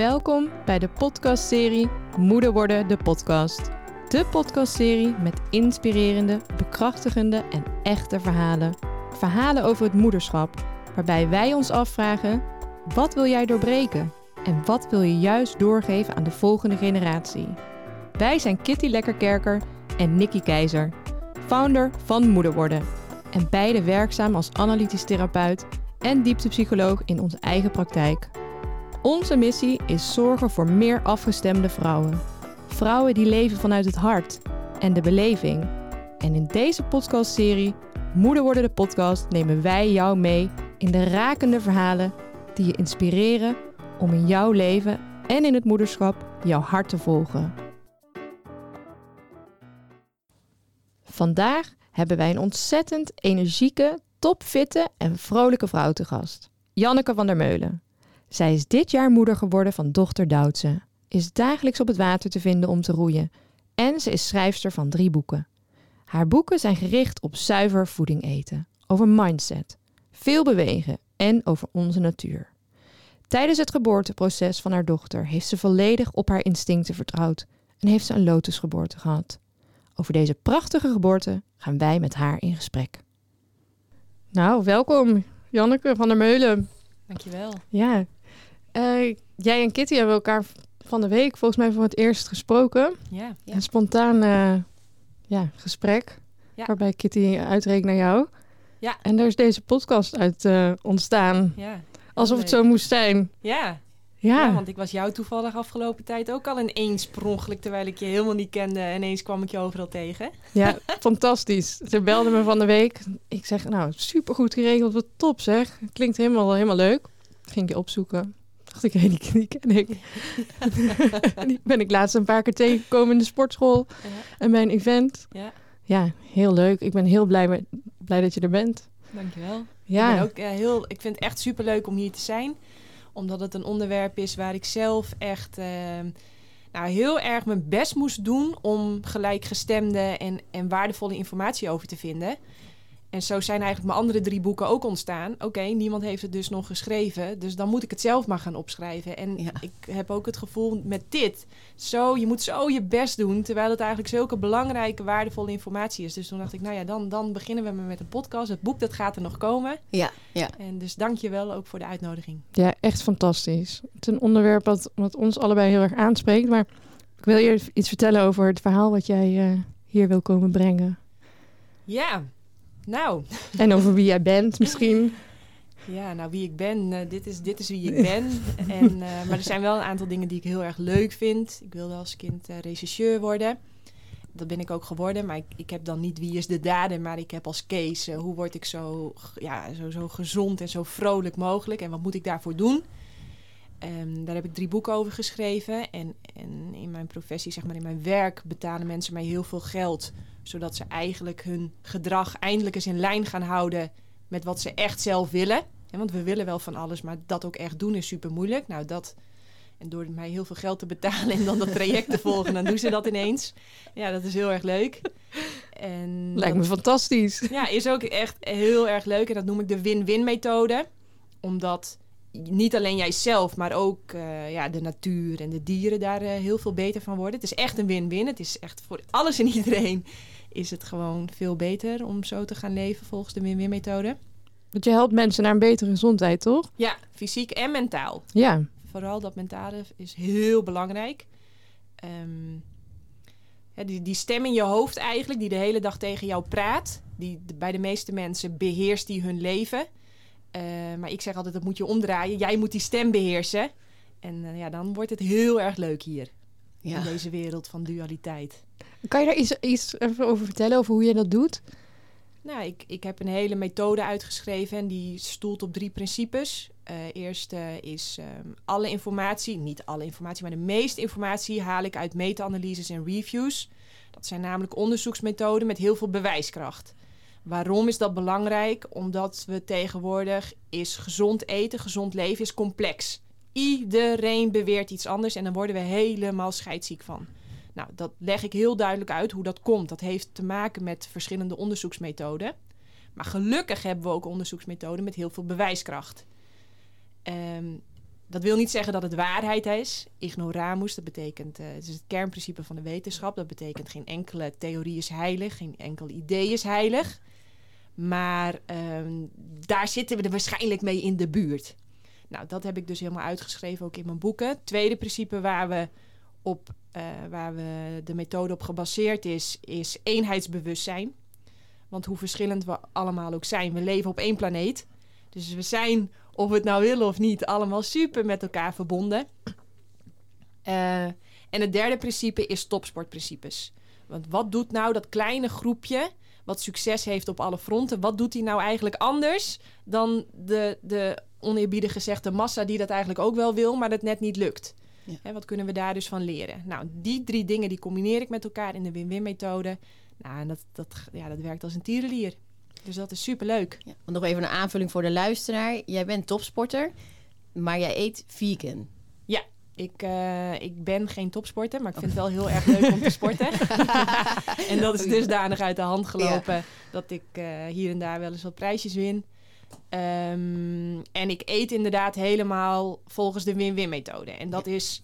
Welkom bij de podcastserie Moeder worden de podcast. De podcastserie met inspirerende, bekrachtigende en echte verhalen. Verhalen over het moederschap, waarbij wij ons afvragen: wat wil jij doorbreken en wat wil je juist doorgeven aan de volgende generatie? Wij zijn Kitty Lekkerkerker en Nikki Keizer, founder van Moeder worden en beide werkzaam als analytisch therapeut en dieptepsycholoog in onze eigen praktijk. Onze missie is zorgen voor meer afgestemde vrouwen. Vrouwen die leven vanuit het hart en de beleving. En in deze podcastserie Moeder worden de podcast nemen wij jou mee in de rakende verhalen die je inspireren om in jouw leven en in het moederschap jouw hart te volgen. Vandaag hebben wij een ontzettend energieke, topfitte en vrolijke vrouw te gast. Janneke van der Meulen. Zij is dit jaar moeder geworden van dochter Doutse, is dagelijks op het water te vinden om te roeien en ze is schrijfster van drie boeken. Haar boeken zijn gericht op zuiver voeding eten, over mindset, veel bewegen en over onze natuur. Tijdens het geboorteproces van haar dochter heeft ze volledig op haar instincten vertrouwd en heeft ze een lotusgeboorte gehad. Over deze prachtige geboorte gaan wij met haar in gesprek. Nou, welkom Janneke van der Meulen. Dankjewel. Ja, uh, jij en Kitty hebben elkaar van de week volgens mij voor het eerst gesproken. Ja. ja. Een spontaan uh, ja, gesprek ja. waarbij Kitty uitreek naar jou. Ja. En daar is deze podcast uit uh, ontstaan. Ja. Alsof het zo moest zijn. Ja. Ja. ja. want ik was jou toevallig afgelopen tijd ook al ineens per ongeluk, terwijl ik je helemaal niet kende. En ineens kwam ik je overal tegen. Ja, fantastisch. Ze belde me van de week. Ik zeg, nou, supergoed geregeld, wat top zeg. Klinkt helemaal, helemaal leuk. Ging je opzoeken dacht ik, hé, die, die ken ik. die ben ik laatst een paar keer tegengekomen in de sportschool ja. en bij een event. Ja. ja, heel leuk. Ik ben heel blij, met, blij dat je er bent. Dankjewel. Ja. Ik, ben ook, uh, heel, ik vind het echt superleuk om hier te zijn. Omdat het een onderwerp is waar ik zelf echt uh, nou, heel erg mijn best moest doen... om gelijkgestemde en, en waardevolle informatie over te vinden... En zo zijn eigenlijk mijn andere drie boeken ook ontstaan. Oké, niemand heeft het dus nog geschreven. Dus dan moet ik het zelf maar gaan opschrijven. En ja. ik heb ook het gevoel met dit. Zo, je moet zo je best doen. Terwijl het eigenlijk zulke belangrijke, waardevolle informatie is. Dus toen dacht ik, nou ja, dan, dan beginnen we met een podcast. Het boek, dat gaat er nog komen. Ja, ja. En dus dank je wel ook voor de uitnodiging. Ja, echt fantastisch. Het is een onderwerp wat, wat ons allebei heel erg aanspreekt. Maar ik wil je iets vertellen over het verhaal wat jij uh, hier wil komen brengen. Ja, nou. En over wie jij bent misschien. Ja, nou wie ik ben, uh, dit, is, dit is wie ik ben. en, uh, maar er zijn wel een aantal dingen die ik heel erg leuk vind. Ik wilde als kind uh, regisseur worden. Dat ben ik ook geworden, maar ik, ik heb dan niet wie is de dader, maar ik heb als case hoe word ik zo, ja, zo, zo gezond en zo vrolijk mogelijk en wat moet ik daarvoor doen. Um, daar heb ik drie boeken over geschreven. En, en in mijn professie, zeg maar in mijn werk, betalen mensen mij heel veel geld zodat ze eigenlijk hun gedrag eindelijk eens in lijn gaan houden met wat ze echt zelf willen. Want we willen wel van alles, maar dat ook echt doen is super moeilijk. Nou, dat. En door mij heel veel geld te betalen en dan dat traject te volgen, dan doen ze dat ineens. Ja, dat is heel erg leuk. En Lijkt me fantastisch. Ja, is ook echt heel erg leuk. En dat noem ik de win-win methode. Omdat niet alleen jijzelf, maar ook uh, ja, de natuur en de dieren daar uh, heel veel beter van worden. Het is echt een win-win. Het is echt voor alles en iedereen is het gewoon veel beter om zo te gaan leven volgens de win-win methode. Want je helpt mensen naar een betere gezondheid, toch? Ja, fysiek en mentaal. Ja. Vooral dat mentale is heel belangrijk. Um, ja, die, die stem in je hoofd eigenlijk, die de hele dag tegen jou praat, die de, bij de meeste mensen beheerst die hun leven. Uh, maar ik zeg altijd, dat moet je omdraaien. Jij moet die stem beheersen. En uh, ja, dan wordt het heel erg leuk hier. Ja. In deze wereld van dualiteit. Kan je daar iets, iets over vertellen, over hoe je dat doet? Nou, ik, ik heb een hele methode uitgeschreven en die stoelt op drie principes. Uh, eerste is um, alle informatie, niet alle informatie, maar de meeste informatie haal ik uit meta-analyses en reviews. Dat zijn namelijk onderzoeksmethoden met heel veel bewijskracht. Waarom is dat belangrijk? Omdat we tegenwoordig is gezond eten, gezond leven is complex. Iedereen beweert iets anders en dan worden we helemaal scheidziek van. Nou, dat leg ik heel duidelijk uit hoe dat komt. Dat heeft te maken met verschillende onderzoeksmethoden. Maar gelukkig hebben we ook onderzoeksmethoden met heel veel bewijskracht. Um, dat wil niet zeggen dat het waarheid is. Ignoramus, dat betekent, uh, het is het kernprincipe van de wetenschap. Dat betekent geen enkele theorie is heilig, geen enkel idee is heilig. Maar ehm, daar zitten we er waarschijnlijk mee in de buurt. Nou, dat heb ik dus helemaal uitgeschreven ook in mijn boeken. Tweede principe waar we op uh, waar we de methode op gebaseerd is, is eenheidsbewustzijn. Want hoe verschillend we allemaal ook zijn, we leven op één planeet. Dus we zijn, of we het nou willen of niet, allemaal super met elkaar verbonden. Uh, en het derde principe is topsportprincipes. Want wat doet nou dat kleine groepje wat succes heeft op alle fronten, wat doet hij nou eigenlijk anders dan de, de oneerbiedig gezegde massa die dat eigenlijk ook wel wil, maar dat net niet lukt? Ja. wat kunnen we daar dus van leren? Nou, die drie dingen die combineer ik met elkaar in de win-win methode. Nou, en dat, dat, ja, dat werkt als een tierenlier. Dus dat is superleuk. Ja, nog even een aanvulling voor de luisteraar. Jij bent topsporter, maar jij eet vegan. Ik, uh, ik ben geen topsporter, maar ik vind het wel heel erg leuk om te sporten. en dat is dusdanig uit de hand gelopen dat ik uh, hier en daar wel eens wat prijsjes win. Um, en ik eet inderdaad helemaal volgens de win-win methode. En dat is.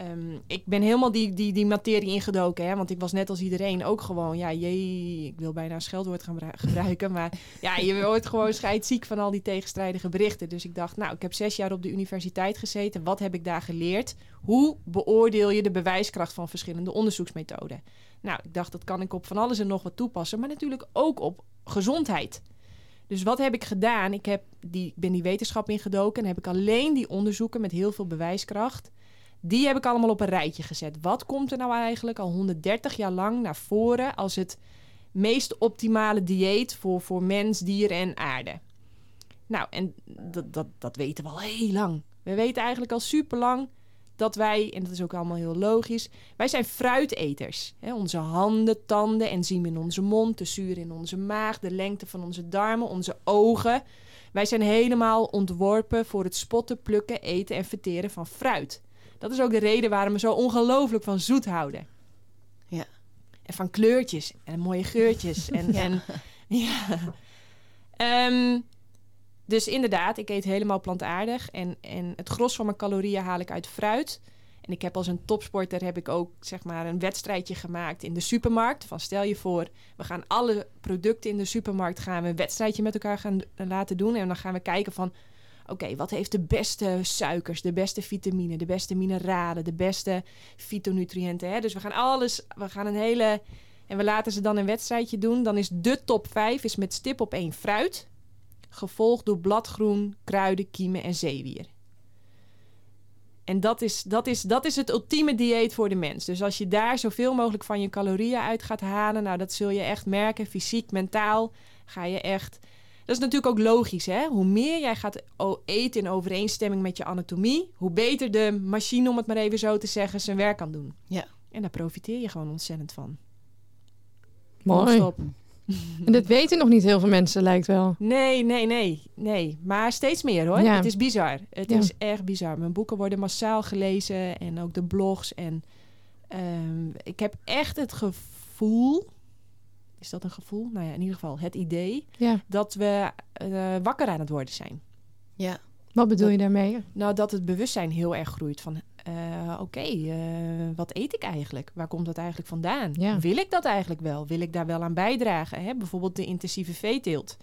Um, ik ben helemaal die, die, die materie ingedoken. Hè? Want ik was net als iedereen ook gewoon. Ja, jee, ik wil bijna een scheldwoord gaan gebruiken. Maar ja, je wordt gewoon scheidziek van al die tegenstrijdige berichten. Dus ik dacht, nou, ik heb zes jaar op de universiteit gezeten. Wat heb ik daar geleerd? Hoe beoordeel je de bewijskracht van verschillende onderzoeksmethoden? Nou, ik dacht, dat kan ik op van alles en nog wat toepassen. Maar natuurlijk ook op gezondheid. Dus wat heb ik gedaan? Ik heb die, ben die wetenschap ingedoken en heb ik alleen die onderzoeken met heel veel bewijskracht. Die heb ik allemaal op een rijtje gezet. Wat komt er nou eigenlijk al 130 jaar lang naar voren als het meest optimale dieet voor, voor mens, dier en aarde? Nou, en dat, dat, dat weten we al heel lang. We weten eigenlijk al super lang dat wij, en dat is ook allemaal heel logisch, wij zijn fruiteters. He, onze handen, tanden, enzymen in onze mond, de zuur in onze maag, de lengte van onze darmen, onze ogen. Wij zijn helemaal ontworpen voor het spotten, plukken, eten en verteren van fruit. Dat is ook de reden waarom we zo ongelooflijk van zoet houden. Ja. En van kleurtjes en mooie geurtjes. En, ja. en ja. Um, dus inderdaad, ik eet helemaal plantaardig. En, en het gros van mijn calorieën haal ik uit fruit. En ik heb als een topsporter heb ik ook zeg maar een wedstrijdje gemaakt in de supermarkt. Van stel je voor, we gaan alle producten in de supermarkt gaan we een wedstrijdje met elkaar gaan laten doen. En dan gaan we kijken van oké, wat heeft de beste suikers, de beste vitamine, de beste mineralen, de beste fytonutriënten. Hè? Dus we gaan alles, we gaan een hele. En we laten ze dan een wedstrijdje doen. Dan is de top 5 is met stip op één fruit gevolgd door bladgroen, kruiden, kiemen en zeewier. En dat is, dat, is, dat is het ultieme dieet voor de mens. Dus als je daar zoveel mogelijk van je calorieën uit gaat halen, nou dat zul je echt merken, fysiek, mentaal, ga je echt. Dat is natuurlijk ook logisch, hè? Hoe meer jij gaat eten in overeenstemming met je anatomie, hoe beter de machine, om het maar even zo te zeggen, zijn werk kan doen. Ja. En daar profiteer je gewoon ontzettend van. Mooi. En dat weten nog niet heel veel mensen, lijkt wel. Nee, nee, nee, nee. Maar steeds meer hoor. Ja. Het is bizar. Het is erg bizar. Mijn boeken worden massaal gelezen en ook de blogs. En um, ik heb echt het gevoel. Is dat een gevoel? Nou ja, in ieder geval het idee ja. dat we uh, wakker aan het worden zijn. Ja. Wat bedoel je daarmee? Nou, dat het bewustzijn heel erg groeit van uh, oké, okay, uh, wat eet ik eigenlijk? Waar komt dat eigenlijk vandaan? Ja. Wil ik dat eigenlijk wel? Wil ik daar wel aan bijdragen? Hè? Bijvoorbeeld de intensieve veeteelt.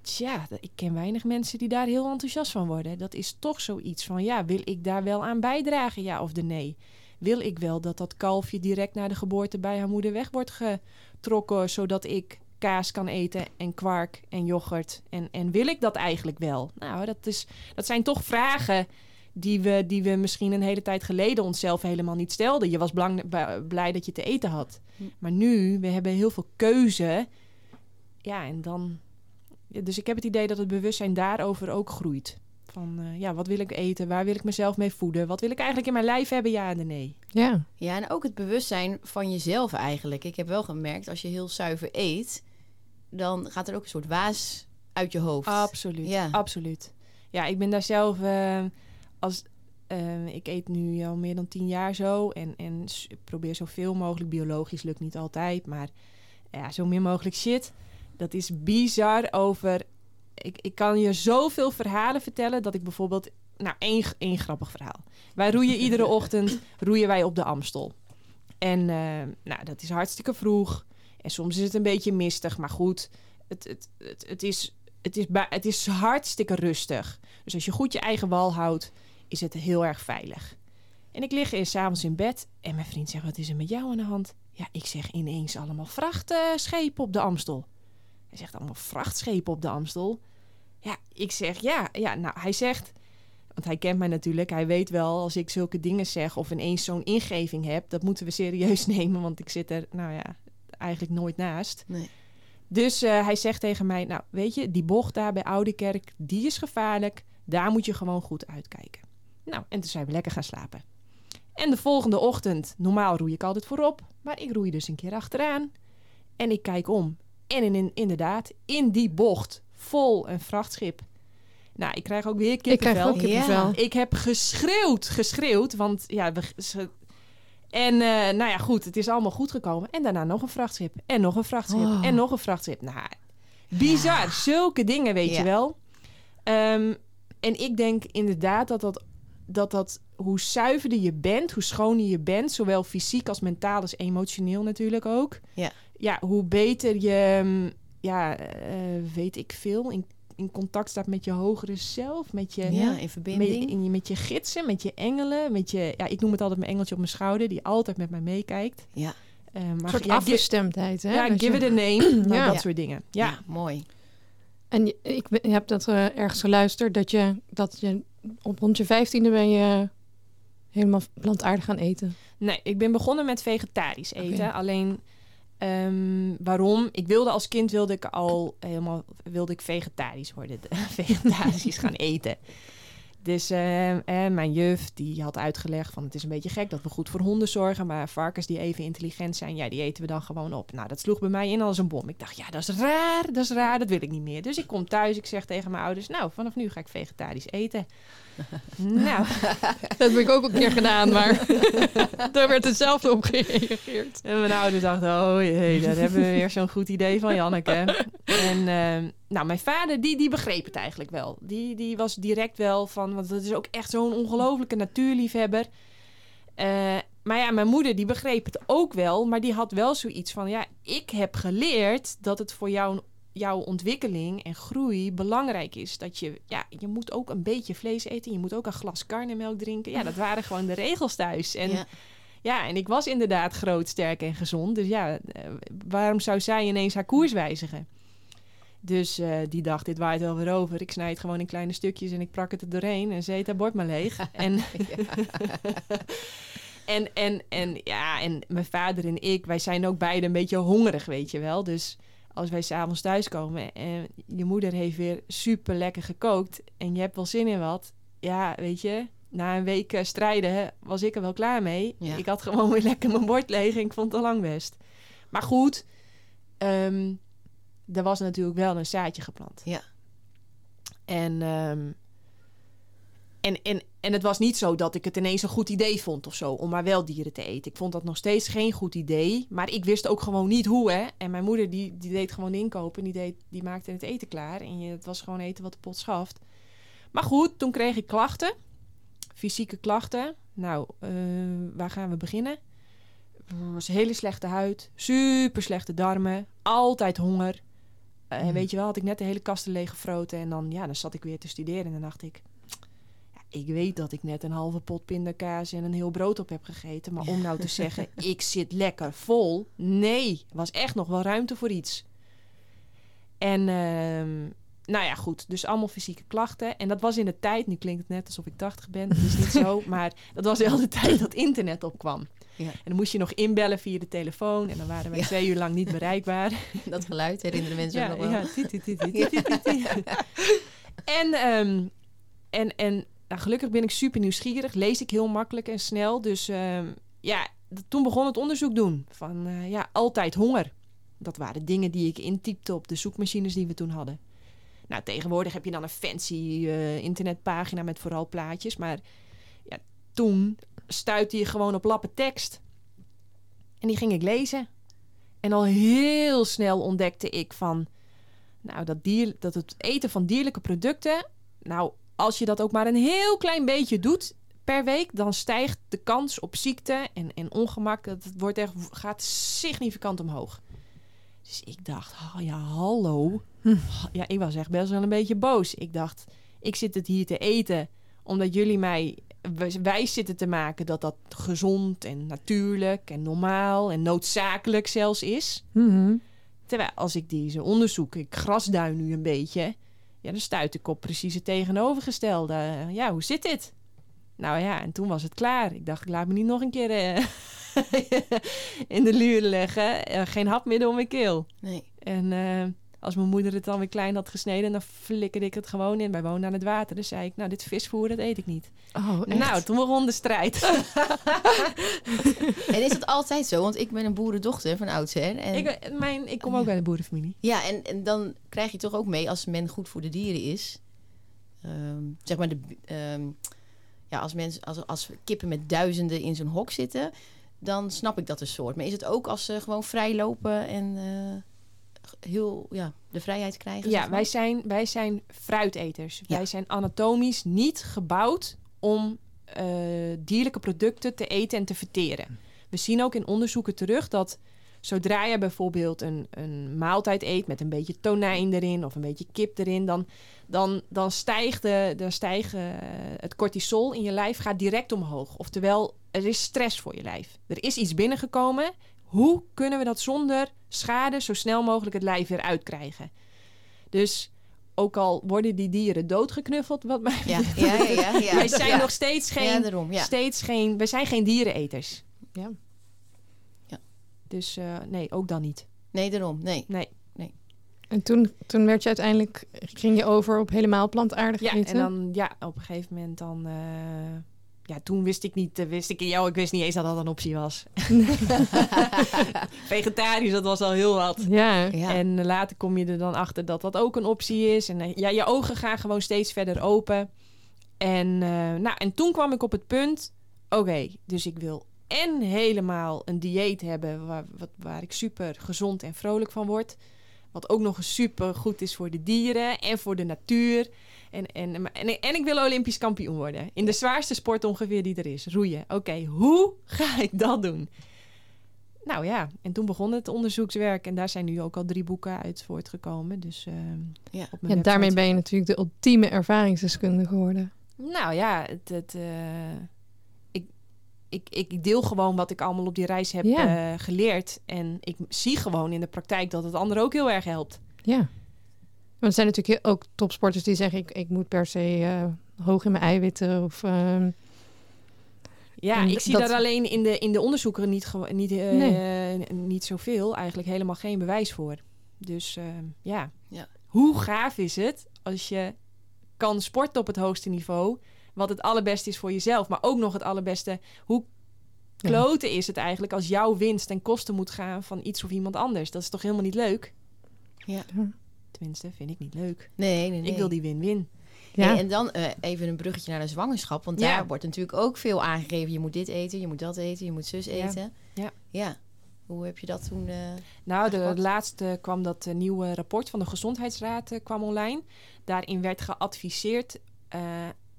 Tja, ik ken weinig mensen die daar heel enthousiast van worden. Dat is toch zoiets van, ja, wil ik daar wel aan bijdragen, ja of de nee? Wil ik wel dat dat kalfje direct na de geboorte bij haar moeder weg wordt getrokken, zodat ik kaas kan eten en kwark en yoghurt? En, en wil ik dat eigenlijk wel? Nou, dat, is, dat zijn toch vragen die we, die we misschien een hele tijd geleden onszelf helemaal niet stelden. Je was blij dat je te eten had. Hm. Maar nu, we hebben heel veel keuze. Ja, en dan... Dus ik heb het idee dat het bewustzijn daarover ook groeit. Van, uh, ja, wat wil ik eten? Waar wil ik mezelf mee voeden? Wat wil ik eigenlijk in mijn lijf hebben? Ja en nee. Ja. Ja, en ook het bewustzijn van jezelf eigenlijk. Ik heb wel gemerkt, als je heel zuiver eet... dan gaat er ook een soort waas uit je hoofd. Absoluut, ja. absoluut. Ja, ik ben daar zelf... Uh, als, uh, ik eet nu al meer dan tien jaar zo en, en probeer zoveel mogelijk, biologisch lukt niet altijd, maar ja, zo min mogelijk shit. Dat is bizar over ik, ik kan je zoveel verhalen vertellen dat ik bijvoorbeeld... Nou, één, één grappig verhaal. Wij roeien iedere ochtend roeien wij op de Amstel. En uh, nou, dat is hartstikke vroeg. En soms is het een beetje mistig, maar goed. Het, het, het, het, is, het, is, het is hartstikke rustig. Dus als je goed je eigen wal houdt, is het heel erg veilig. En ik lig eerst s'avonds in bed en mijn vriend zegt, wat is er met jou aan de hand? Ja, ik zeg ineens allemaal vrachtschepen op de Amstel. Hij zegt allemaal vrachtschepen op de Amstel. Ja, ik zeg ja. Ja, nou, hij zegt, want hij kent mij natuurlijk. Hij weet wel als ik zulke dingen zeg of ineens zo'n ingeving heb, dat moeten we serieus nemen, want ik zit er, nou ja, eigenlijk nooit naast. Nee. Dus uh, hij zegt tegen mij, nou weet je, die bocht daar bij Oude Kerk, die is gevaarlijk. Daar moet je gewoon goed uitkijken. Nou, en toen zijn we lekker gaan slapen. En de volgende ochtend, normaal roei ik altijd voorop, maar ik roei dus een keer achteraan. En ik kijk om. En in, in, inderdaad, in die bocht, vol een vrachtschip. Nou, ik krijg ook weer kippenvel. Ik krijg ook kippenvel. Ik heb geschreeuwd, geschreeuwd, want ja, we, ze, en uh, nou ja, goed, het is allemaal goed gekomen. En daarna nog een vrachtschip. En nog een vrachtschip. Oh. En nog een vrachtschip. Nou, bizar. Zulke dingen, weet Ja. je wel. Ehm, en ik denk inderdaad dat dat, dat dat... Hoe zuiverder je bent, hoe schoner je bent... zowel fysiek als mentaal als emotioneel natuurlijk ook... Ja. Ja, hoe beter je... mm, Ja, eh, weet ik veel... In, in contact staat met je hogere zelf. Met je, Ja, in met, verbinding. in je, met je gidsen, met je engelen, met je... Ja, ik noem het altijd mijn engeltje op mijn schouder... die altijd met mij meekijkt. Ja. Eh, maar Een soort ja, afgestemdheid, hè? ja, je- give it a name. nou, Ja. dat Ja. soort dingen. Ja. Ja, mooi. En je- ik heb dat eh, ergens geluisterd, dat je, dat je op rond je vijftiende ben je helemaal plantaardig gaan eten. Nee, ik ben begonnen met vegetarisch eten. Alleen, ehm, waarom? Ik wilde als kind wilde ik al helemaal wilde ik vegetarisch worden. vegetarisch gaan eten. Dus eh, eh, mijn juf die had uitgelegd van het is een beetje gek dat we goed voor honden zorgen, maar varkens die even intelligent zijn, ja, die eten we dan gewoon op. Nou, dat sloeg bij mij in als een bom. Ik dacht, ja, dat is raar, dat is raar, dat wil ik niet meer. Dus ik kom thuis, ik zeg tegen mijn ouders, nou, vanaf nu ga ik vegetarisch eten. nou, Dat heb ik ook een keer gedaan, maar daar werd hetzelfde op gereageerd. En mijn ouders dachten, oh jee, daar hebben we weer zo'n goed idee van Janneke. En ehm, nou, mijn vader, die, die begreep het eigenlijk wel. Die, die was direct wel van, want dat is ook echt zo'n ongelofelijke natuurliefhebber. Eh, maar ja, mijn moeder, die begreep het ook wel. Maar die had wel zoiets van, ja, ik heb geleerd dat het voor jou, jouw ontwikkeling en groei belangrijk is. Dat je, ja, je moet ook een beetje vlees eten. Je moet ook een glas karnemelk drinken. Ja, dat waren gewoon de regels thuis. En ja. ja, en ik was inderdaad groot, sterk en gezond. Dus ja, eh, waarom zou zij ineens haar koers wijzigen? Dus eh, die dacht, dit waait wel weer over. Ik snij het gewoon in kleine stukjes en ik prak het er doorheen. En ze eet haar bord maar leeg. en, en, en, en ja, en mijn vader en ik, wij zijn ook beide een beetje hongerig, weet je wel. Dus als wij s'avonds thuiskomen en je moeder heeft weer super lekker gekookt... en je hebt wel zin in wat, ja, weet je... Na een week eh, strijden was ik er wel klaar mee. Ja. Ik had gewoon weer lekker mijn bord leeg en ik vond het al lang best. Maar goed, ehm, er was natuurlijk wel een zaadje geplant. Ja. En, ehm, en, en, en het was niet zo dat ik het ineens een goed idee vond of zo, om maar wel dieren te eten. Ik vond dat nog steeds geen goed idee, maar ik wist ook gewoon niet hoe, hè. En mijn moeder, die, die deed gewoon inkopen, die, deed, die maakte het eten klaar. En je, het was gewoon eten wat de pot schaft. Maar goed, toen kreeg ik klachten, fysieke klachten. Nou, eh, waar gaan we beginnen? was hele slechte huid, super slechte darmen, altijd honger. Eh, Mm. Weet je wel, had ik net de hele kasten leeggefroten en dan, ja, dan zat ik weer te studeren en dan dacht ik, ik weet dat ik net een halve pot pindakaas en een heel brood op heb gegeten. Maar om nou te zeggen, ik zit lekker vol. Nee, was echt nog wel ruimte voor iets. En ehm, nou ja, goed. Dus allemaal fysieke klachten. En dat was in de tijd, nu klinkt het net alsof ik 80 ben, dat is niet zo. Maar dat was wel de tijd dat internet opkwam. Ja. En dan moest je nog inbellen via de telefoon. En dan waren wij twee uur lang niet bereikbaar. Dat geluid herinneren mensen ja, wel. Ja, En, um, en, en nou, gelukkig ben ik super nieuwsgierig. Lees ik heel makkelijk en snel. Dus ehm, ja, toen begon het onderzoek doen. Van eh, ja, altijd honger. Dat waren dingen die ik intypte op de zoekmachines die we toen hadden. Nou, tegenwoordig heb je dan een fancy eh, internetpagina met vooral plaatjes. Maar ja, toen stuitte je gewoon op lappen tekst. En die ging ik lezen. En al heel snel ontdekte ik van... Nou, dat, dier, dat het eten van dierlijke producten, nou, als je dat ook maar een heel klein beetje doet per week, dan stijgt de kans op ziekte en, en ongemak. Het wordt echt, gaat significant omhoog. Dus ik dacht, oh ja, hallo. Hm. Ja, ik was echt best wel een beetje boos. Ik dacht, ik zit het hier te eten omdat jullie mij wijs zitten te maken dat dat gezond en natuurlijk en normaal en noodzakelijk zelfs is. Mhm. Terwijl als ik deze onderzoek, ik grasduin nu een beetje, ja, dan stuit ik op precies het tegenovergestelde. Ja, hoe zit dit? Nou ja, en toen was het klaar. Ik dacht, ik laat me niet nog een keer eh, in de luur leggen. Eh, geen hapmiddel om mijn keel. Nee. En eh, als mijn moeder het dan weer klein had gesneden, dan flikkerde ik het gewoon in. Wij woonden aan het water. Dus zei ik, nou, dit visvoer, dat eet ik niet. Oh, echt? Nou, toen begon de strijd. En is dat altijd zo? Want ik ben een boerendochter van oudsher. En, ik, mijn, ik kom ook bij de boerenfamilie. Ja, en, en dan krijg je toch ook mee als men goed voor de dieren is. Ehm, zeg maar, de, ehm, ja, als, mensen, als, als kippen met duizenden in zo'n hok zitten, dan snap ik dat een soort. Maar is het ook als ze gewoon vrij lopen en eh, heel ja, de vrijheid krijgen? Ja, zeg maar? wij zijn, wij zijn fruiteters. Wij zijn anatomisch niet gebouwd om eh, dierlijke producten te eten en te verteren. We zien ook in onderzoeken terug dat zodra je bijvoorbeeld een, een maaltijd eet met een beetje tonijn erin of een beetje kip erin, dan, dan, dan stijgt, de, dan stijgt eh, het cortisol in je lijf gaat direct omhoog. Oftewel, er is stress voor je lijf. Er is iets binnengekomen. Hoe kunnen we dat zonder schade zo snel mogelijk het lijf weer uitkrijgen? Dus ook al worden die dieren doodgeknuffeld, wat mij Ja, ja, ja. ja, ja. wij zijn Ja. nog steeds geen, Ja, daarom, ja. steeds geen, wij zijn geen diereneters. Ja. Dus eh, nee, ook dan niet. Nee, daarom. Nee. Nee. En toen, toen werd je uiteindelijk, ging je over op helemaal plantaardig Ja, eten? en dan ja, op een gegeven moment dan. eh, ja, toen wist ik niet, eh, wist ik, jou, ik wist niet eens dat dat een optie was. Vegetarisch, dat was al heel wat. Ja. Ja. En later kom je er dan achter dat dat ook een optie is. En eh, ja, je ogen gaan gewoon steeds verder open. En, eh, nou, en toen kwam ik op het punt: oké, dus ik wil en helemaal een dieet hebben waar, wat, waar ik super gezond en vrolijk van word. Wat ook nog eens super goed is voor de dieren en voor de natuur. En, en, en, en ik wil Olympisch kampioen worden. In de zwaarste sport ongeveer die er is, roeien. Oké, hoe ga ik dat doen? Nou ja, en toen begon het onderzoekswerk. En daar zijn nu ook al drie boeken uit voortgekomen. Dus ehm, Ja. op mijn Ja, daarmee ben je natuurlijk de ultieme ervaringsdeskundige geworden. Nou ja, het, het, eh, ik, ik, ik deel gewoon wat ik allemaal op die reis heb Ja. eh, geleerd. En ik zie gewoon in de praktijk dat het anderen ook heel erg helpt. Ja. Want er zijn natuurlijk ook topsporters die zeggen... ik, ik moet per se eh, hoog in mijn eiwitten of... ehm, Ja, ik zie dat- daar alleen in de, in de onderzoeken niet, niet, eh, niet zoveel, eigenlijk helemaal geen bewijs voor. Dus eh, ja. Ja. hoe gaaf is het als je kan sporten op het hoogste niveau, wat het allerbeste is voor jezelf, maar ook nog het allerbeste. Hoe Ja. kloten is het eigenlijk als jouw winst ten koste moet gaan van iets of iemand anders? Dat is toch helemaal niet leuk? Ja. Tenminste, vind ik niet leuk. Nee, nee, nee. Ik wil die win-win. ja. Hey, en dan eh, even een bruggetje naar de zwangerschap. Want Ja. daar wordt natuurlijk ook veel aangegeven. Je moet dit eten, je moet dat eten, je moet zus eten. Ja. ja. Hoe heb je dat toen... eh, Nou, de laatste kwam dat eh, nieuwe rapport van de Gezondheidsraad kwam online. Daarin werd geadviseerd eh,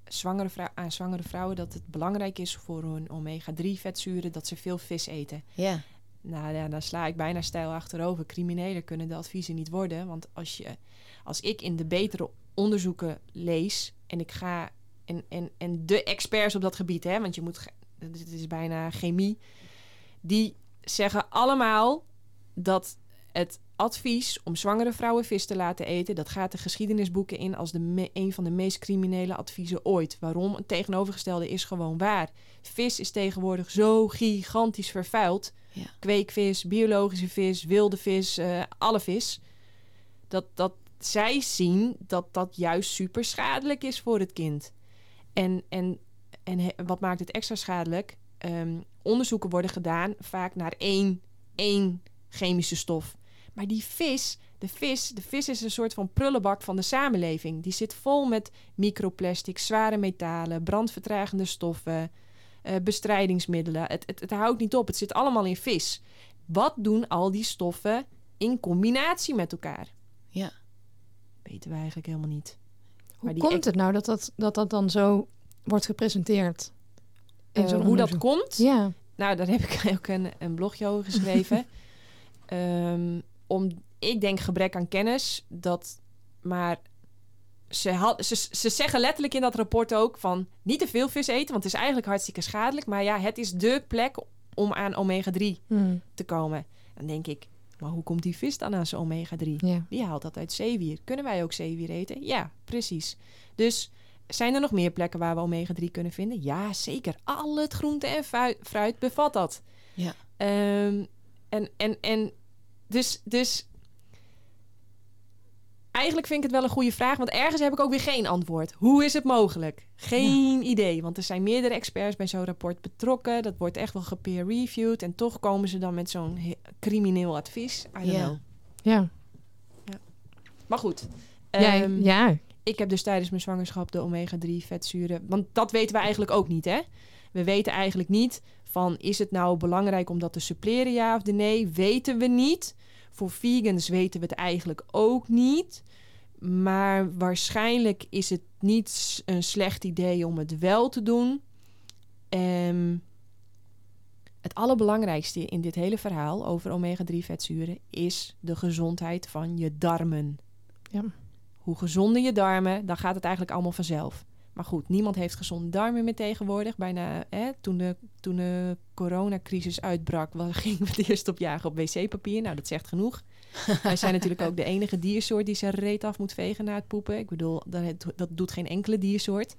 zwangere aan zwangere vrouwen dat het belangrijk is voor hun omega-3 vetzuren dat ze veel vis eten. ja. Nou ja, daar sla ik bijna stijl achterover. Crimineler kunnen de adviezen niet worden. Want als, je, als ik in de betere onderzoeken lees en ik ga. En, en, en de experts op dat gebied, hè, want je moet. Dit is bijna chemie. Die zeggen allemaal dat het advies om zwangere vrouwen vis te laten eten. dat gaat de geschiedenisboeken in als de een van de meest criminele adviezen ooit. Waarom? Het tegenovergestelde is gewoon waar. Vis is tegenwoordig zo gigantisch vervuild Kweekvis, biologische vis, wilde vis, eh, alle vis. Dat, dat zij zien dat dat juist super schadelijk is voor het kind. En, en, en wat maakt het extra schadelijk? Ehm, onderzoeken worden gedaan vaak naar één, één chemische stof. Maar die vis, de vis, de vis is een soort van prullenbak van de samenleving. Die zit vol met microplastics, zware metalen, brandvertragende stoffen, eh, bestrijdingsmiddelen. Het, het, het houdt niet op. Het zit allemaal in vis. Wat doen al die stoffen in combinatie met elkaar? Ja. weten we eigenlijk helemaal niet. Hoe komt het nou dat dat, dat dat dan zo wordt gepresenteerd? zo'n hoe dat komt, Ja. nou, daar heb ik ook een, een blogje over geschreven. Ehm, om, ik denk gebrek aan kennis, dat maar ze, had, ze, ze zeggen letterlijk in dat rapport ook van niet te veel vis eten, want het is eigenlijk hartstikke schadelijk. Maar ja, het is dé plek om aan omega-3 Hm. te komen. Dan denk ik, maar hoe komt die vis dan aan zijn omega-3? ja. Die haalt dat uit zeewier. Kunnen wij ook zeewier eten? Ja, precies. Dus zijn er nog meer plekken waar we omega-3 kunnen vinden? Ja, zeker. Al het groente en fruit bevat dat. Ja. Ehm, en, en, en dus, dus eigenlijk vind ik het wel een goede vraag, want ergens heb ik ook weer geen antwoord. Hoe is het mogelijk? Geen idee, want er zijn meerdere experts bij zo'n rapport betrokken. Dat wordt echt wel gepeer-reviewed en toch komen ze dan met zo'n crimineel advies. I don't Ja. know. Ja. Maar goed. Jij- Ehm, ja. Ik heb dus tijdens mijn zwangerschap de omega-3 vetzuren. Want dat weten we eigenlijk ook niet, hè? We weten eigenlijk niet van is het nou belangrijk om dat te suppleren, ja of nee? Weten we niet. Voor vegans weten we het eigenlijk ook niet. Maar waarschijnlijk is het niet een slecht idee om het wel te doen. Ehm, het allerbelangrijkste in dit hele verhaal over omega-3 vetzuren is de gezondheid van je darmen Ja. hoe gezonder je darmen, dan gaat het eigenlijk allemaal vanzelf. Maar goed, niemand heeft gezonde darmen meer tegenwoordig. Bijna hè, toen, de, toen de coronacrisis uitbrak, gingen we het eerst op jagen op wc-papier. Nou, dat zegt genoeg. Wij zijn natuurlijk ook de enige diersoort die zijn reet af moet vegen na het poepen. Ik bedoel, dat, dat doet geen enkele diersoort.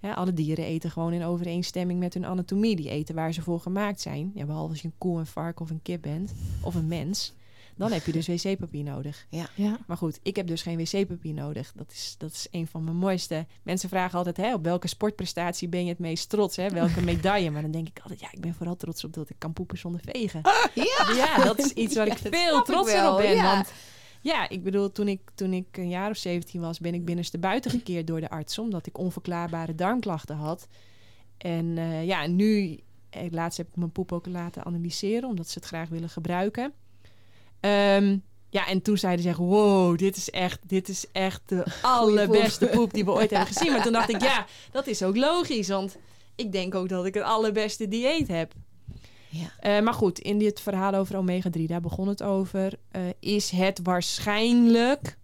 Alle dieren eten gewoon in overeenstemming met hun anatomie. Die eten waar ze voor gemaakt zijn. Behalve als je een koe, een vark of een kip bent. Of een mens. Dan heb je dus wc-papier nodig. Ja. Maar goed, ik heb dus geen wc-papier nodig. Dat is, dat is een van mijn mooiste. Mensen vragen altijd, hè, op welke sportprestatie ben je het meest trots? Hè? Welke medaille? Maar dan denk ik altijd, ja, ik ben vooral trots op dat ik kan poepen zonder vegen. Ja, Ja, dat is iets waar Ja, ik veel trotser wel, op ben. ja. Want ja, ik bedoel, toen ik, toen ik een jaar of 17 was, ben ik binnenste buiten gekeerd door de arts. Omdat ik onverklaarbare darmklachten had. En eh, ja, nu, eh, laatst heb ik mijn poep ook laten analyseren, omdat ze het graag willen gebruiken. Ehm, ja, en toen zeiden ze, wow, dit is echt, dit is echt de allerbeste poep die we ooit hebben gezien. Maar toen dacht ik, ja, dat is ook logisch, want ik denk ook dat ik het allerbeste dieet heb. Ja. Eh, maar goed, in dit verhaal over omega-3, daar begon het over. eh, is het waarschijnlijk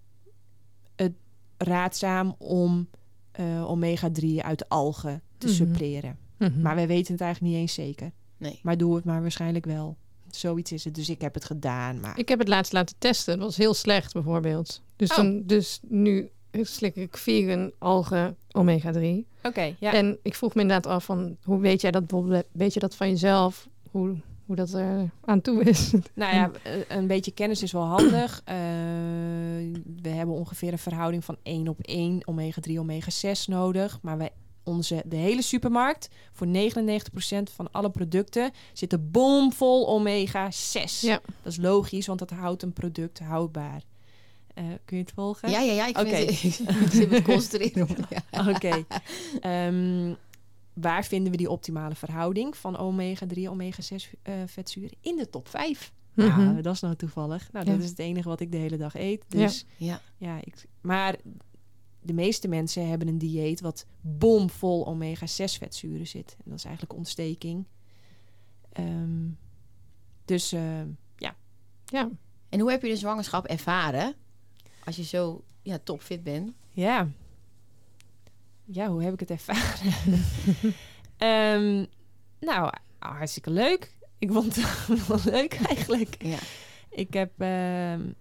het raadzaam om eh, omega-3 uit algen te Mhm. suppleren? Mhm. Maar wij weten het eigenlijk niet eens zeker. Nee. Maar doe het maar waarschijnlijk wel. Zoiets is het. Dus ik heb het gedaan. Maar Ik heb het laatst laten testen. Dat was heel slecht bijvoorbeeld. Dus, Oh. toen, dus nu slik ik vegan algen omega-3. oké, ja. En ik vroeg me inderdaad af van... hoe weet jij dat bijvoorbeeld? Weet je dat van jezelf? Hoe, hoe dat er aan toe is? Nou ja, eh, een beetje kennis is wel handig. Eh, we hebben ongeveer een verhouding van 1 op 1 omega-3, omega-6 nodig. Maar wij, onze, de hele supermarkt, voor 99% van alle producten, zit er bomvol omega-6. Ja. Dat is logisch, want dat houdt een product houdbaar. Eh, kun je het volgen? Ja, ja, ja. Ik, Oké. vind ik zit met concentreren. op- Ja. Oké. Ehm, waar vinden we die optimale verhouding van omega-3, omega-6 eh, vetzuren? In de top 5. Mhm. Ja, dat is nou toevallig. Nou, dat Ja. is het enige wat ik de hele dag eet. Dus Ja. ja, ik, maar de meeste mensen hebben een dieet wat bomvol omega-6 vetzuren zit. En dat is eigenlijk ontsteking. Ehm, dus eh, Ja. En hoe heb je de zwangerschap ervaren? Als je zo ja, topfit bent. ja. Ja, hoe heb ik het ervaren? Ehm, nou, hartstikke leuk. Ik vond het wel leuk eigenlijk. Ja. Ik heb, ehm,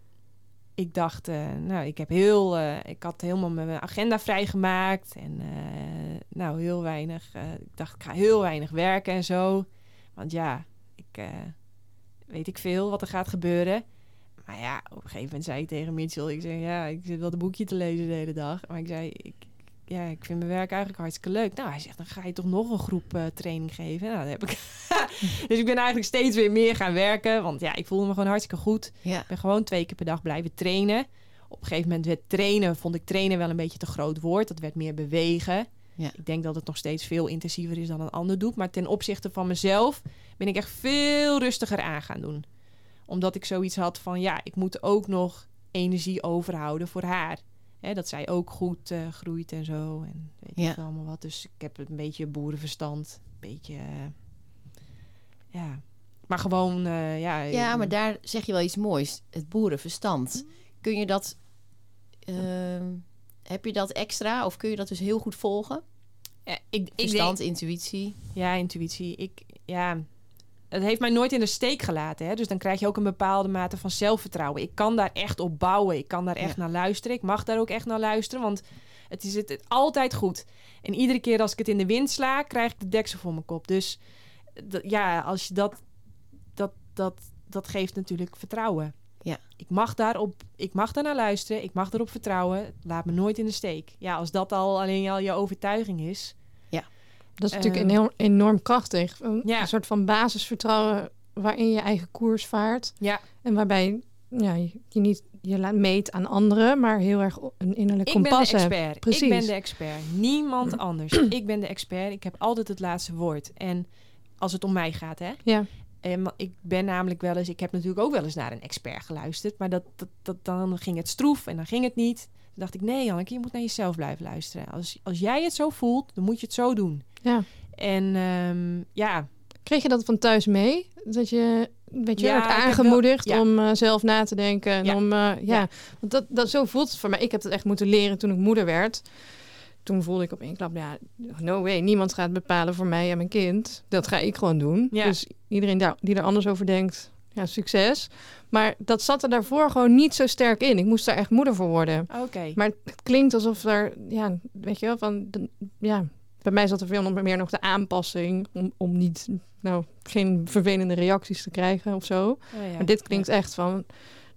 ik dacht, eh, nou, ik heb heel, eh, ik had helemaal mijn agenda vrijgemaakt en eh, nou heel weinig. ik dacht, ik ga heel weinig werken en zo, want ja, ik weet ik veel wat er gaat gebeuren. Maar ja, op een gegeven moment zei ik tegen Mitchell, ik zei, ja, ik zit wel een boekje te lezen de hele dag, maar ik zei, ik, ja, ik vind mijn werk eigenlijk hartstikke leuk. Nou, hij zegt, dan ga je toch nog een groep eh, training geven. Nou, dat heb ik. dus ik ben eigenlijk steeds weer meer gaan werken, want ja, ik voelde me gewoon hartstikke goed. Ja. Ik ben gewoon twee keer per dag blijven trainen. Op een gegeven moment werd trainen, vond ik trainen wel een beetje te groot woord. Dat werd meer bewegen. Ja. Ik denk dat het nog steeds veel intensiever is dan een ander doet. Maar ten opzichte van mezelf ben ik echt veel rustiger aan gaan doen. Omdat ik zoiets had van, ja, ik moet ook nog energie overhouden voor haar. Hè, dat zij ook goed eh, groeit en zo. En weet Ja. ik allemaal wat. Dus ik heb een beetje boerenverstand. Een beetje, eh, ja. Maar gewoon, eh, ja. Ja, maar daar zeg je wel iets moois. Het boerenverstand. Kun je dat... ehm, heb je dat extra? Of kun je dat dus heel goed volgen? Ja, ik, ik Verstand, denk, intuïtie. ja, intuïtie. Ik, ja, het heeft mij nooit in de steek gelaten. Hè? Dus dan krijg je ook een bepaalde mate van zelfvertrouwen. Ik kan daar echt op bouwen. Ik kan daar echt Ja. naar luisteren. Ik mag daar ook echt naar luisteren, want het is het, het altijd goed. En iedere keer als ik het in de wind sla, krijg ik de deksel voor mijn kop. Dus dat- ja, als je dat, dat, dat, dat geeft natuurlijk vertrouwen. Ja. Ik mag daarop, ik mag daar naar luisteren. Ik mag erop vertrouwen. Laat me nooit in de steek. Ja, als dat al alleen al je overtuiging is. Dat is natuurlijk enorm, enorm krachtig. Een, Ja. een soort van basisvertrouwen waarin je eigen koers vaart. Ja, En waarbij ja, je, je niet je laat meet aan anderen, maar heel erg een innerlijk Ik ben de expert. Precies. Ik ben de expert. Niemand anders. ik ben de expert. Ik heb altijd het laatste woord. En als het om mij gaat, hè. Ja. En ik ben namelijk wel eens... Ik heb natuurlijk ook wel eens naar een expert geluisterd. Maar dat, dat, dat, dan ging het stroef en dan ging het niet. Dacht ik, nee Janneke, je moet naar jezelf blijven luisteren. Als, als jij het zo voelt, dan moet je het zo doen. Ja. En ehm, ja, Kreeg je dat van thuis mee? Dat je, weet je, Ja, werd aangemoedigd wel- ja. om eh, zelf na te denken. En Ja. om, eh, ja. Want dat, dat, zo voelt het voor mij. Ik heb het echt moeten leren toen ik moeder werd. Toen voelde ik op één klap, ja, no way. Niemand gaat bepalen voor mij en mijn kind. Dat ga ik gewoon doen. Ja. Dus iedereen daar, die er anders over denkt, ja, succes. Maar dat zat er daarvoor gewoon niet zo sterk in. Ik moest daar echt moeder voor worden. oké. Maar het klinkt alsof er, ja, weet je wel, van, de- ja, bij mij zat er veel meer nog de aanpassing om, om niet, nou, geen vervelende reacties te krijgen of zo. Oh ja. Maar dit klinkt echt van,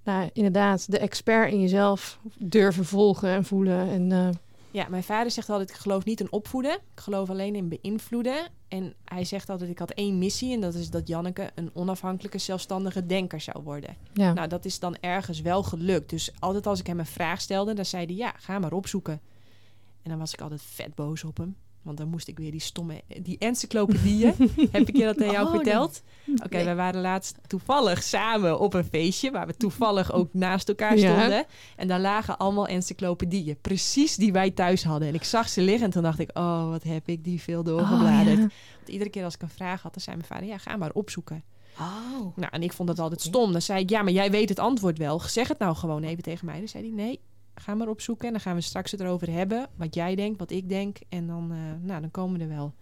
nou, inderdaad, de expert in jezelf durven volgen en voelen. En eh, Ja, mijn vader zegt altijd, ik geloof niet in opvoeden. Ik geloof alleen in beïnvloeden. En hij zegt altijd, ik had één missie. En dat is dat Janneke een onafhankelijke, zelfstandige denker zou worden. ja, Nou, dat is dan ergens wel gelukt. Dus altijd als ik hem een vraag stelde, dan zei hij, ja, ga maar opzoeken. En dan was ik altijd vet boos op hem. Want dan moest ik weer die stomme, die encyclopedieën. Heb ik je dat aan jou Oh, verteld? Oké, Nee. we waren laatst toevallig samen op een feestje... waar we toevallig ook naast elkaar Ja. stonden. En daar lagen allemaal encyclopedieën. Precies die wij thuis hadden. En ik zag ze liggen en toen dacht ik... oh, wat heb ik die veel doorgebladerd. Oh, ja. Want iedere keer als ik een vraag had, dan zei mijn vader... ja, ga maar opzoeken. Oh. Nou, en ik vond dat altijd stom. Dan zei ik, ja, maar jij weet het antwoord wel. Zeg het nou gewoon even tegen mij. Dan zei hij, nee, ga maar opzoeken. En dan gaan we straks het erover hebben. Wat jij denkt, wat ik denk. En dan, eh, nou, dan komen we er wel.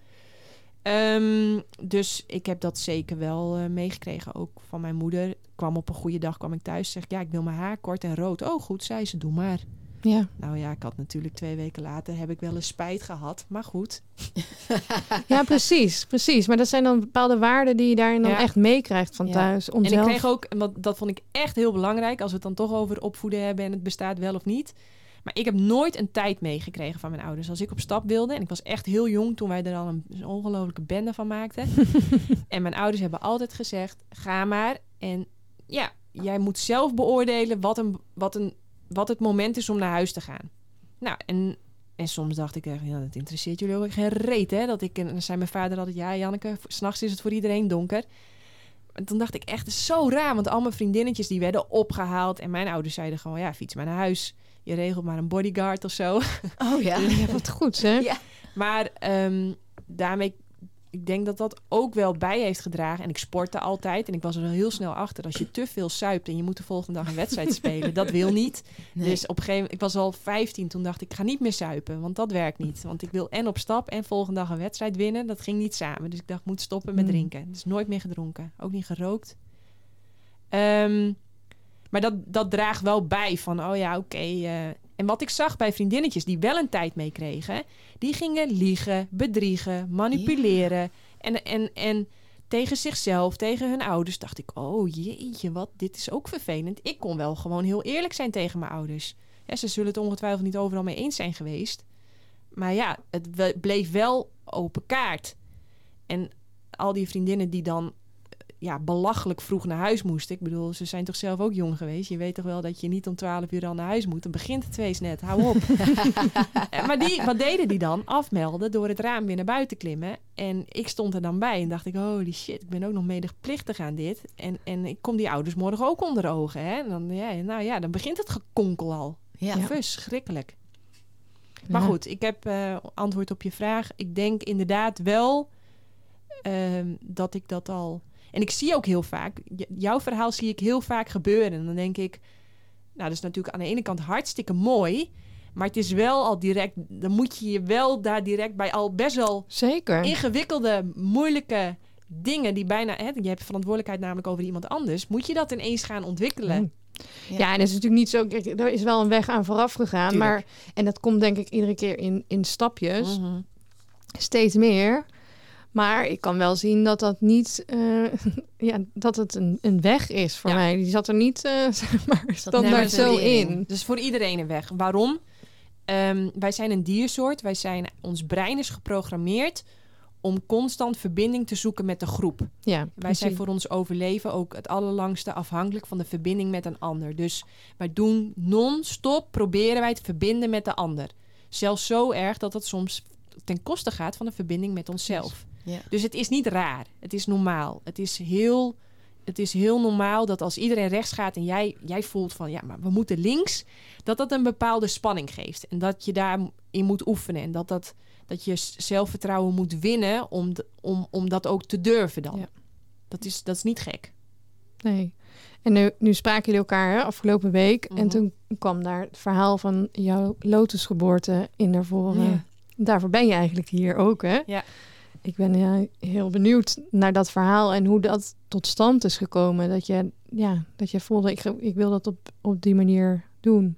Ehm, dus ik heb dat zeker wel eh, meegekregen. Ook van mijn moeder. Kwam op een goede dag, kwam ik thuis. Zeg ja, ik wil mijn haar kort en rood. Oh, goed, zei ze, doe maar. Ja. Nou ja, ik had natuurlijk twee weken later... heb ik wel eens spijt gehad. Maar goed. ja, precies, precies. Maar dat zijn dan bepaalde waarden die je daarin dan Ja. echt meekrijgt van Ja. thuis. Om En zelf... ik kreeg ook, en wat, dat vond ik echt heel belangrijk, als we het dan toch over opvoeden hebben en het bestaat wel of niet. Maar ik heb nooit een tijd meegekregen van mijn ouders. Als ik op stap wilde, en ik was echt heel jong toen wij er al een, een ongelofelijke bende van maakten. en mijn ouders hebben altijd gezegd: ga maar. En ja, jij moet zelf beoordelen wat, een, wat, een, wat het moment is om naar huis te gaan. Nou, en, en soms dacht ik echt, ja, dat interesseert jullie ook geen reet, hè? Dat ik, en dan zei mijn vader altijd, ja, Janneke, s'nachts is het voor iedereen donker. En toen dacht ik echt, is zo raar, want al mijn vriendinnetjes die werden opgehaald. En mijn ouders zeiden gewoon, ja, fiets maar naar huis. Je regelt maar een bodyguard of zo. Oh ja. Ja, wat goed, hè? Ja. Maar ehm, daarmee, ik denk dat dat ook wel bij heeft gedragen. En ik sportte altijd. En ik was er heel snel achter. Als je te veel suipt en je moet de volgende dag een wedstrijd spelen, dat wil niet. Nee. Dus op een gegeven moment, ik was al 15, toen dacht ik, ik ga niet meer suipen. Want dat werkt niet. Want ik wil en op stap en volgende dag een wedstrijd winnen. Dat ging niet samen. Dus ik dacht, ik moet stoppen met Hmm. drinken. Dus nooit meer gedronken. Ook niet gerookt. Ehm, maar dat, dat draagt wel bij van, oh ja, oké. eh. En wat ik zag bij vriendinnetjes die wel een tijd meekregen, die gingen liegen, bedriegen, manipuleren. En, en, en tegen zichzelf, tegen hun ouders, dacht ik, oh jeetje, wat, dit is ook vervelend. Ik kon wel gewoon heel eerlijk zijn tegen mijn ouders. Ja, ze zullen het ongetwijfeld niet overal mee eens zijn geweest. Maar ja, het bleef wel open kaart. En al die vriendinnen die dan ja, belachelijk vroeg naar huis moesten. Ik bedoel, ze zijn toch zelf ook jong geweest. Je weet toch wel dat je niet om 12 uur al naar huis moet. Dan begint het feest net. Hou op. Eh, maar die, wat deden die dan? Afmelden door het raam weer naar buiten klimmen. En ik stond er dan bij en dacht ik, holy shit, ik ben ook nog medeplichtig aan dit. En, en ik kom die ouders morgen ook onder ogen. Hè? En dan, ja, nou ja, dan begint het gekonkel al. Ja. Verschrikkelijk. Maar Ja. goed, ik heb eh, antwoord op je vraag. Ik denk inderdaad wel ehm, dat ik dat al. En ik zie ook heel vaak, jouw verhaal zie ik heel vaak gebeuren. En dan denk ik, nou, dat is natuurlijk aan de ene kant hartstikke mooi. Maar het is wel al direct, dan moet je je wel daar direct bij al best wel Zeker. ingewikkelde, moeilijke dingen die bijna, hè, je hebt verantwoordelijkheid namelijk over iemand anders, moet je dat ineens gaan ontwikkelen. Mm. Ja. en dat is natuurlijk niet zo. kijk, Er is wel een weg aan vooraf gegaan. Tuurlijk. Maar, en dat komt denk ik iedere keer in, in stapjes. Mhm. Steeds meer. Maar ik kan wel zien dat dat niet. eh, ja, dat het een, een weg is voor Ja. mij. Die zat er niet eh, zeg maar, standaard zo in. in. Dus voor iedereen een weg. Waarom? Ehm, wij zijn een diersoort. Wij zijn, ons brein is geprogrammeerd om constant verbinding te zoeken met de groep. Ja, Wij precies. zijn voor ons overleven ook het allerlangste afhankelijk van de verbinding met een ander. Dus wij doen non-stop, proberen wij te verbinden met de ander. Zelfs zo erg dat het soms ten koste gaat van de verbinding met onszelf. Ja. Dus het is niet raar. Het is normaal. Het is heel, het is heel normaal dat als iedereen rechts gaat en jij, jij voelt van ja, maar we moeten links, dat dat een bepaalde spanning geeft. En dat je daarin moet oefenen. En dat, dat, dat je zelfvertrouwen moet winnen om, om, om dat ook te durven dan. Ja. Dat, is, dat is niet gek. Nee. En nu, nu spraken jullie elkaar hè, afgelopen week. Mhm. En toen kwam daar het verhaal van jouw lotusgeboorte in naar voren. Ja. Daarvoor ben je eigenlijk hier ook, hè? Ja. Ik ben ja, heel benieuwd naar dat verhaal en hoe dat tot stand is gekomen. Dat je, ja, dat je voelde, ik, ik wil dat op, op die manier doen.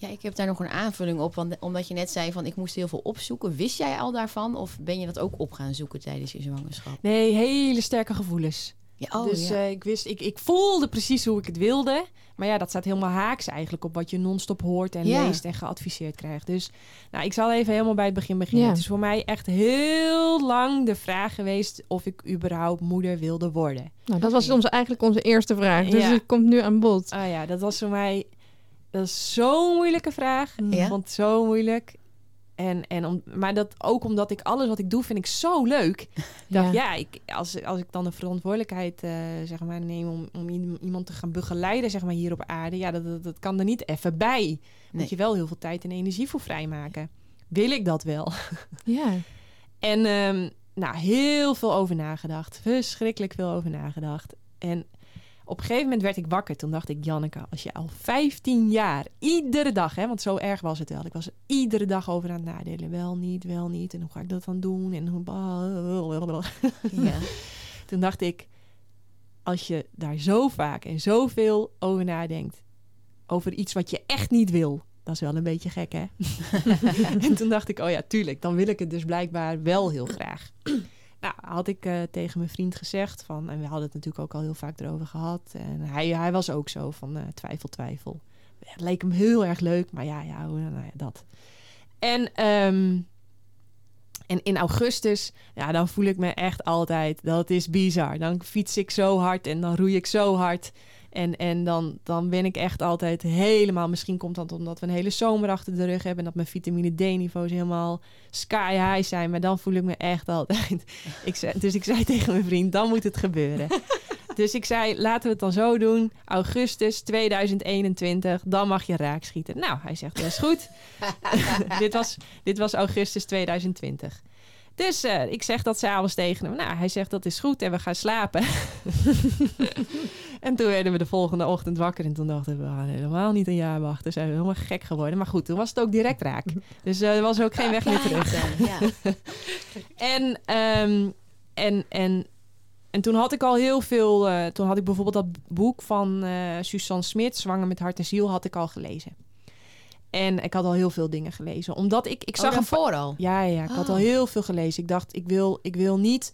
Ja, ik heb daar nog een aanvulling op. Want omdat je net zei van ik moest heel veel opzoeken. Wist jij al daarvan? Of ben je dat ook op gaan zoeken tijdens je zwangerschap? Nee, hele sterke gevoelens. Ja, oh, dus ja. eh, ik wist, ik, ik voelde precies hoe ik het wilde. Maar ja, dat staat helemaal haaks eigenlijk op wat je non-stop hoort en Ja. leest en geadviseerd krijgt. Dus nou, ik zal even helemaal bij het begin beginnen. Ja. Het is voor mij echt heel lang de vraag geweest of ik überhaupt moeder wilde worden. Nou, dat was onze, eigenlijk onze eerste vraag. Dus Ja. het komt nu aan bod. Ah ja, dat was voor mij dat is zo'n moeilijke vraag. Ja? Ik vond het zo moeilijk. En, en om, maar dat ook omdat ik alles wat ik doe, vind ik zo leuk. Dacht, ja, ik, als, als ik dan de verantwoordelijkheid eh, zeg maar, neem om, om iemand te gaan begeleiden zeg maar, hier op aarde, ja, dat, dat, dat kan er niet even bij. Nee. Moet je wel heel veel tijd en energie voor vrijmaken. Wil ik dat wel? Ja. En ehm, nou, heel veel over nagedacht. Verschrikkelijk veel over nagedacht. En op een gegeven moment werd ik wakker. Toen dacht ik, Janneke, als je al 15 jaar, iedere dag, hè, want zo erg was het wel. Ik was er iedere dag over aan het nadelen. Wel niet, wel niet. En hoe ga ik dat dan doen? En hoe... ja. Toen dacht ik, als je daar zo vaak en zoveel over nadenkt, over iets wat je echt niet wil, dat is wel een beetje gek, hè? en toen dacht ik, oh ja, tuurlijk, dan wil ik het dus blijkbaar wel heel graag. Nou, had ik eh, tegen mijn vriend gezegd van, en we hadden het natuurlijk ook al heel vaak erover gehad. En hij, hij was ook zo van eh, twijfel, twijfel. Het leek hem heel erg leuk, maar ja, ja, nou ja dat. En, ehm, en in augustus, ja, dan voel ik me echt altijd, dat is bizar. Dan fiets ik zo hard en dan roei ik zo hard. En, en dan, dan ben ik echt altijd helemaal... Misschien komt dat omdat we een hele zomer achter de rug hebben... en dat mijn vitamine D-niveaus helemaal sky high zijn. Maar dan voel ik me echt altijd... Ik zei, dus ik zei tegen mijn vriend, dan moet het gebeuren. dus ik zei, laten we het dan zo doen. Augustus 2021, dan mag je raak schieten. Nou, hij zegt, dat is goed. dit, was, dit was augustus 2020. Dus ik zeg dat s'avonds tegen hem. Nou, hij zegt dat is goed en we gaan slapen. en toen werden we de volgende ochtend wakker. En toen dachten we, we gaan helemaal niet een jaar wachten. Zijn we helemaal gek geworden. Maar goed, toen was het ook direct raak. Dus eh, er was ook geen weg meer terug. Ja. En, ehm, en, en, en toen had ik al heel veel... eh, toen had ik bijvoorbeeld dat boek van eh Suzanne Smit... Zwanger met hart en ziel, had ik al gelezen. En ik had al heel veel dingen gelezen. Omdat ik... Ik Ik zag een hem vooral. ja, ja, ik had Oh. al heel veel gelezen. Ik dacht, ik wil, ik wil niet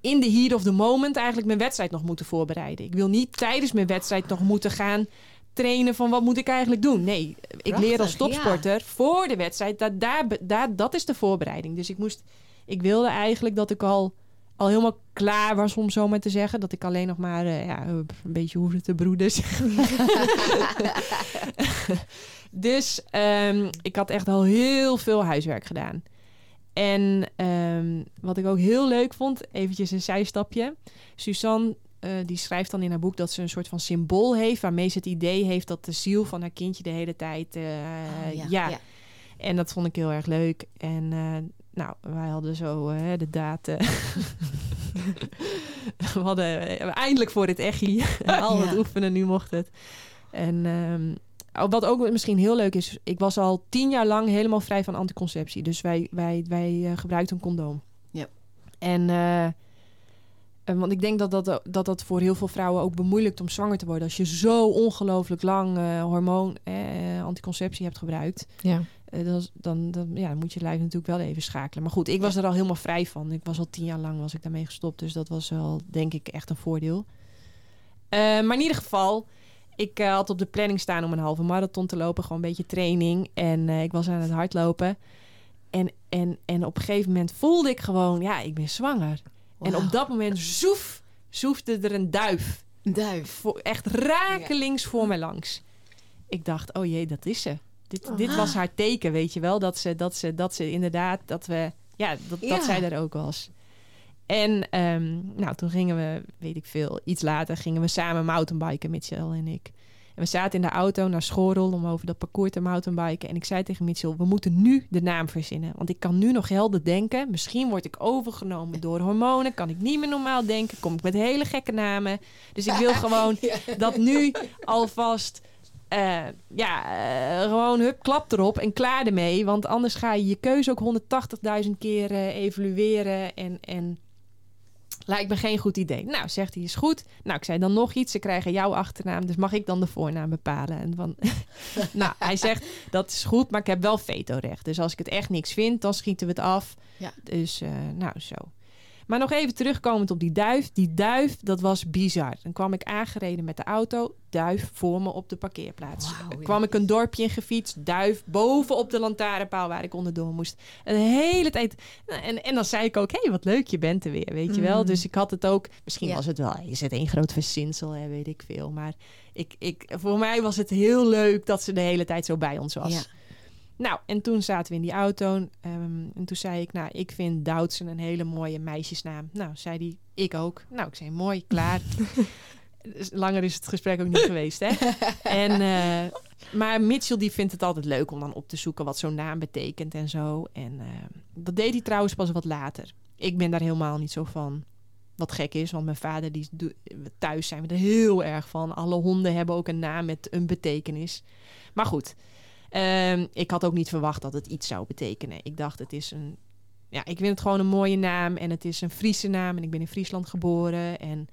in de heat of the moment eigenlijk mijn wedstrijd nog moeten voorbereiden. Ik wil niet tijdens mijn wedstrijd nog moeten gaan trainen van wat moet ik eigenlijk doen. Nee, ik leer als topsporter voor de wedstrijd. Dat, daar, daar, dat is de voorbereiding. Dus ik moest, ik wilde eigenlijk dat ik al, al helemaal klaar was om zo maar te zeggen. Dat ik alleen nog maar eh, ja, een beetje hoefde te broeden. dus ehm, ik had echt al heel veel huiswerk gedaan. En ehm, wat ik ook heel leuk vond, eventjes een zijstapje. Suzanne eh, die schrijft dan in haar boek dat ze een soort van symbool heeft... waarmee ze het idee heeft dat de ziel van haar kindje de hele tijd... eh, Oh, ja. En dat vond ik heel erg leuk. En eh, nou, wij hadden zo de eh, we hadden eindelijk voor het echi. Al het Ja. oefenen, nu mocht het. En ehm, wat ook misschien heel leuk is... Ik was al tien jaar lang helemaal vrij van anticonceptie. Dus wij, wij, wij eh, gebruikten een condoom. Ja. En... eh, eh, want ik denk dat dat, dat dat voor heel veel vrouwen ook bemoeilijkt om zwanger te worden. Als je zo ongelooflijk lang hormoon, eh, anticonceptie hebt gebruikt. Ja. Dan, dan, dan, ja, dan moet je lijf natuurlijk wel even schakelen. Maar goed, ik was er al helemaal vrij van. Ik was al tien jaar lang was ik daarmee gestopt. Dus dat was wel, denk ik, echt een voordeel. Maar in ieder geval, ik eh, had op de planning staan om een halve marathon te lopen. Gewoon een beetje training. En eh, ik was aan het hardlopen. En, en, en op een gegeven moment voelde ik gewoon, ja, ik ben zwanger. En op dat moment, zoef, zoefde er een duif. Een duif. Voor, echt rakelings voor mij langs. Ik dacht, oh jee, dat is ze. Dit, dit was haar teken, weet je wel. Dat ze, dat ze, dat ze inderdaad, dat we, ja, dat, Ja. dat zij er ook was. En ehm, nou, toen gingen we, weet ik veel, iets later gingen we samen mountainbiken, Mitchell en ik. En we zaten in de auto naar Schorel om over dat parcours te mountainbiken. En ik zei tegen Mitchell, we moeten nu de naam verzinnen. Want ik kan nu nog helder denken. Misschien word ik overgenomen door hormonen. Kan ik niet meer normaal denken. Kom ik met hele gekke namen. Dus ik wil gewoon dat nu alvast... eh, ja, eh, gewoon hup, klap erop en klaar ermee. Want anders ga je je keuze ook 180.000 keer eh, evalueren. En, en lijkt me geen goed idee. Nou, zegt hij, is goed. Nou, ik zei dan nog iets. Ze krijgen jouw achternaam, dus mag ik dan de voornaam bepalen? En van, nou, hij zegt, dat is goed, maar ik heb wel vetorecht. Dus als ik het echt niks vind, dan schieten we het af. Ja. Dus, eh, nou, zo. Maar nog even terugkomend op die duif. Die duif, dat was bizar. Dan kwam ik aangereden met de auto. Duif voor me op de parkeerplaats. Ja. kwam ik een dorpje in gefietst. Duif boven op de lantaarnpaal waar ik onderdoor moest. Een hele tijd. En, en dan zei ik ook, hé, hey, wat leuk, je bent er weer, weet je wel. Mm. Dus ik had het ook... Misschien Ja. was het wel, is het één groot verzinsel, hè, weet ik veel. Maar ik, ik, voor mij was het heel leuk dat ze de hele tijd zo bij ons was. Ja. Nou, en toen zaten we in die auto. ehm, en toen zei ik, nou, ik vind Doutsen een hele mooie meisjesnaam. Nou, zei die, ik ook. Nou, ik zei, mooi, klaar. Langer is het gesprek ook niet geweest, hè? En, eh, maar Mitchell die vindt het altijd leuk om dan op te zoeken wat zo'n naam betekent en zo. En eh, dat deed hij trouwens pas wat later. Ik ben daar helemaal niet zo van. Wat gek is, want mijn vader, die thuis zijn we er heel erg van. Alle honden hebben ook een naam met een betekenis. Maar goed, ehm, ik had ook niet verwacht dat het iets zou betekenen. Ik dacht, het is een. Ja, ik vind het gewoon een mooie naam. En het is een Friese naam. En ik ben in Friesland geboren. En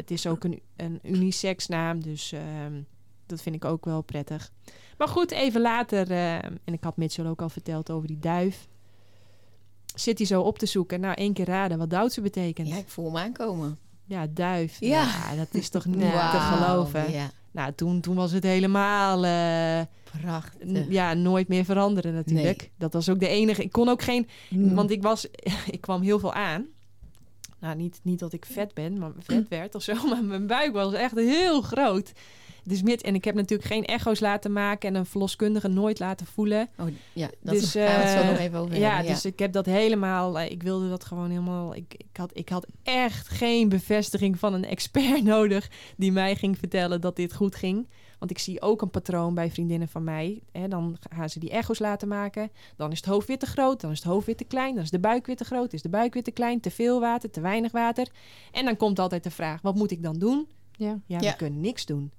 het is ook een, een unisex naam. Dus ehm, dat vind ik ook wel prettig. Maar goed, even later. ehm, en ik had Mitchell ook al verteld over die duif. Zit hij zo op te zoeken. Nou, één keer raden wat Duitse betekent. Ja, ik voel hem aankomen. Ja, duif. Ja. Dat is toch niet te geloven. Ja, Nou, toen, toen was het helemaal... eh, prachtig. ja, nooit meer veranderen natuurlijk. Nee. Dat was ook de enige... Ik kon ook geen... Mm. Want ik was... Ik kwam heel veel aan. Nou, niet, niet dat ik vet ben, maar vet werd of zo. Maar mijn buik was echt heel groot. Dus en ik heb natuurlijk geen echo's laten maken... en een verloskundige nooit laten voelen. Oh, ja, dat Dus, gaan we het zo eh, nog even over Ja, hebben, dus ik heb dat helemaal. eh, Ik wilde dat gewoon helemaal. Ik, ik, had, ik had echt geen bevestiging van een expert nodig die mij ging vertellen dat dit goed ging. Want ik zie ook een patroon bij vriendinnen van mij. Hè, dan gaan ze die echo's laten maken. Dan is het hoofd weer te groot, dan is het hoofd weer te klein, dan is de buik weer te groot, is de buik weer te klein, te veel water, te weinig water. En dan komt altijd de vraag: wat moet ik dan doen? Ja. Ja, we Ja. kunnen niks doen.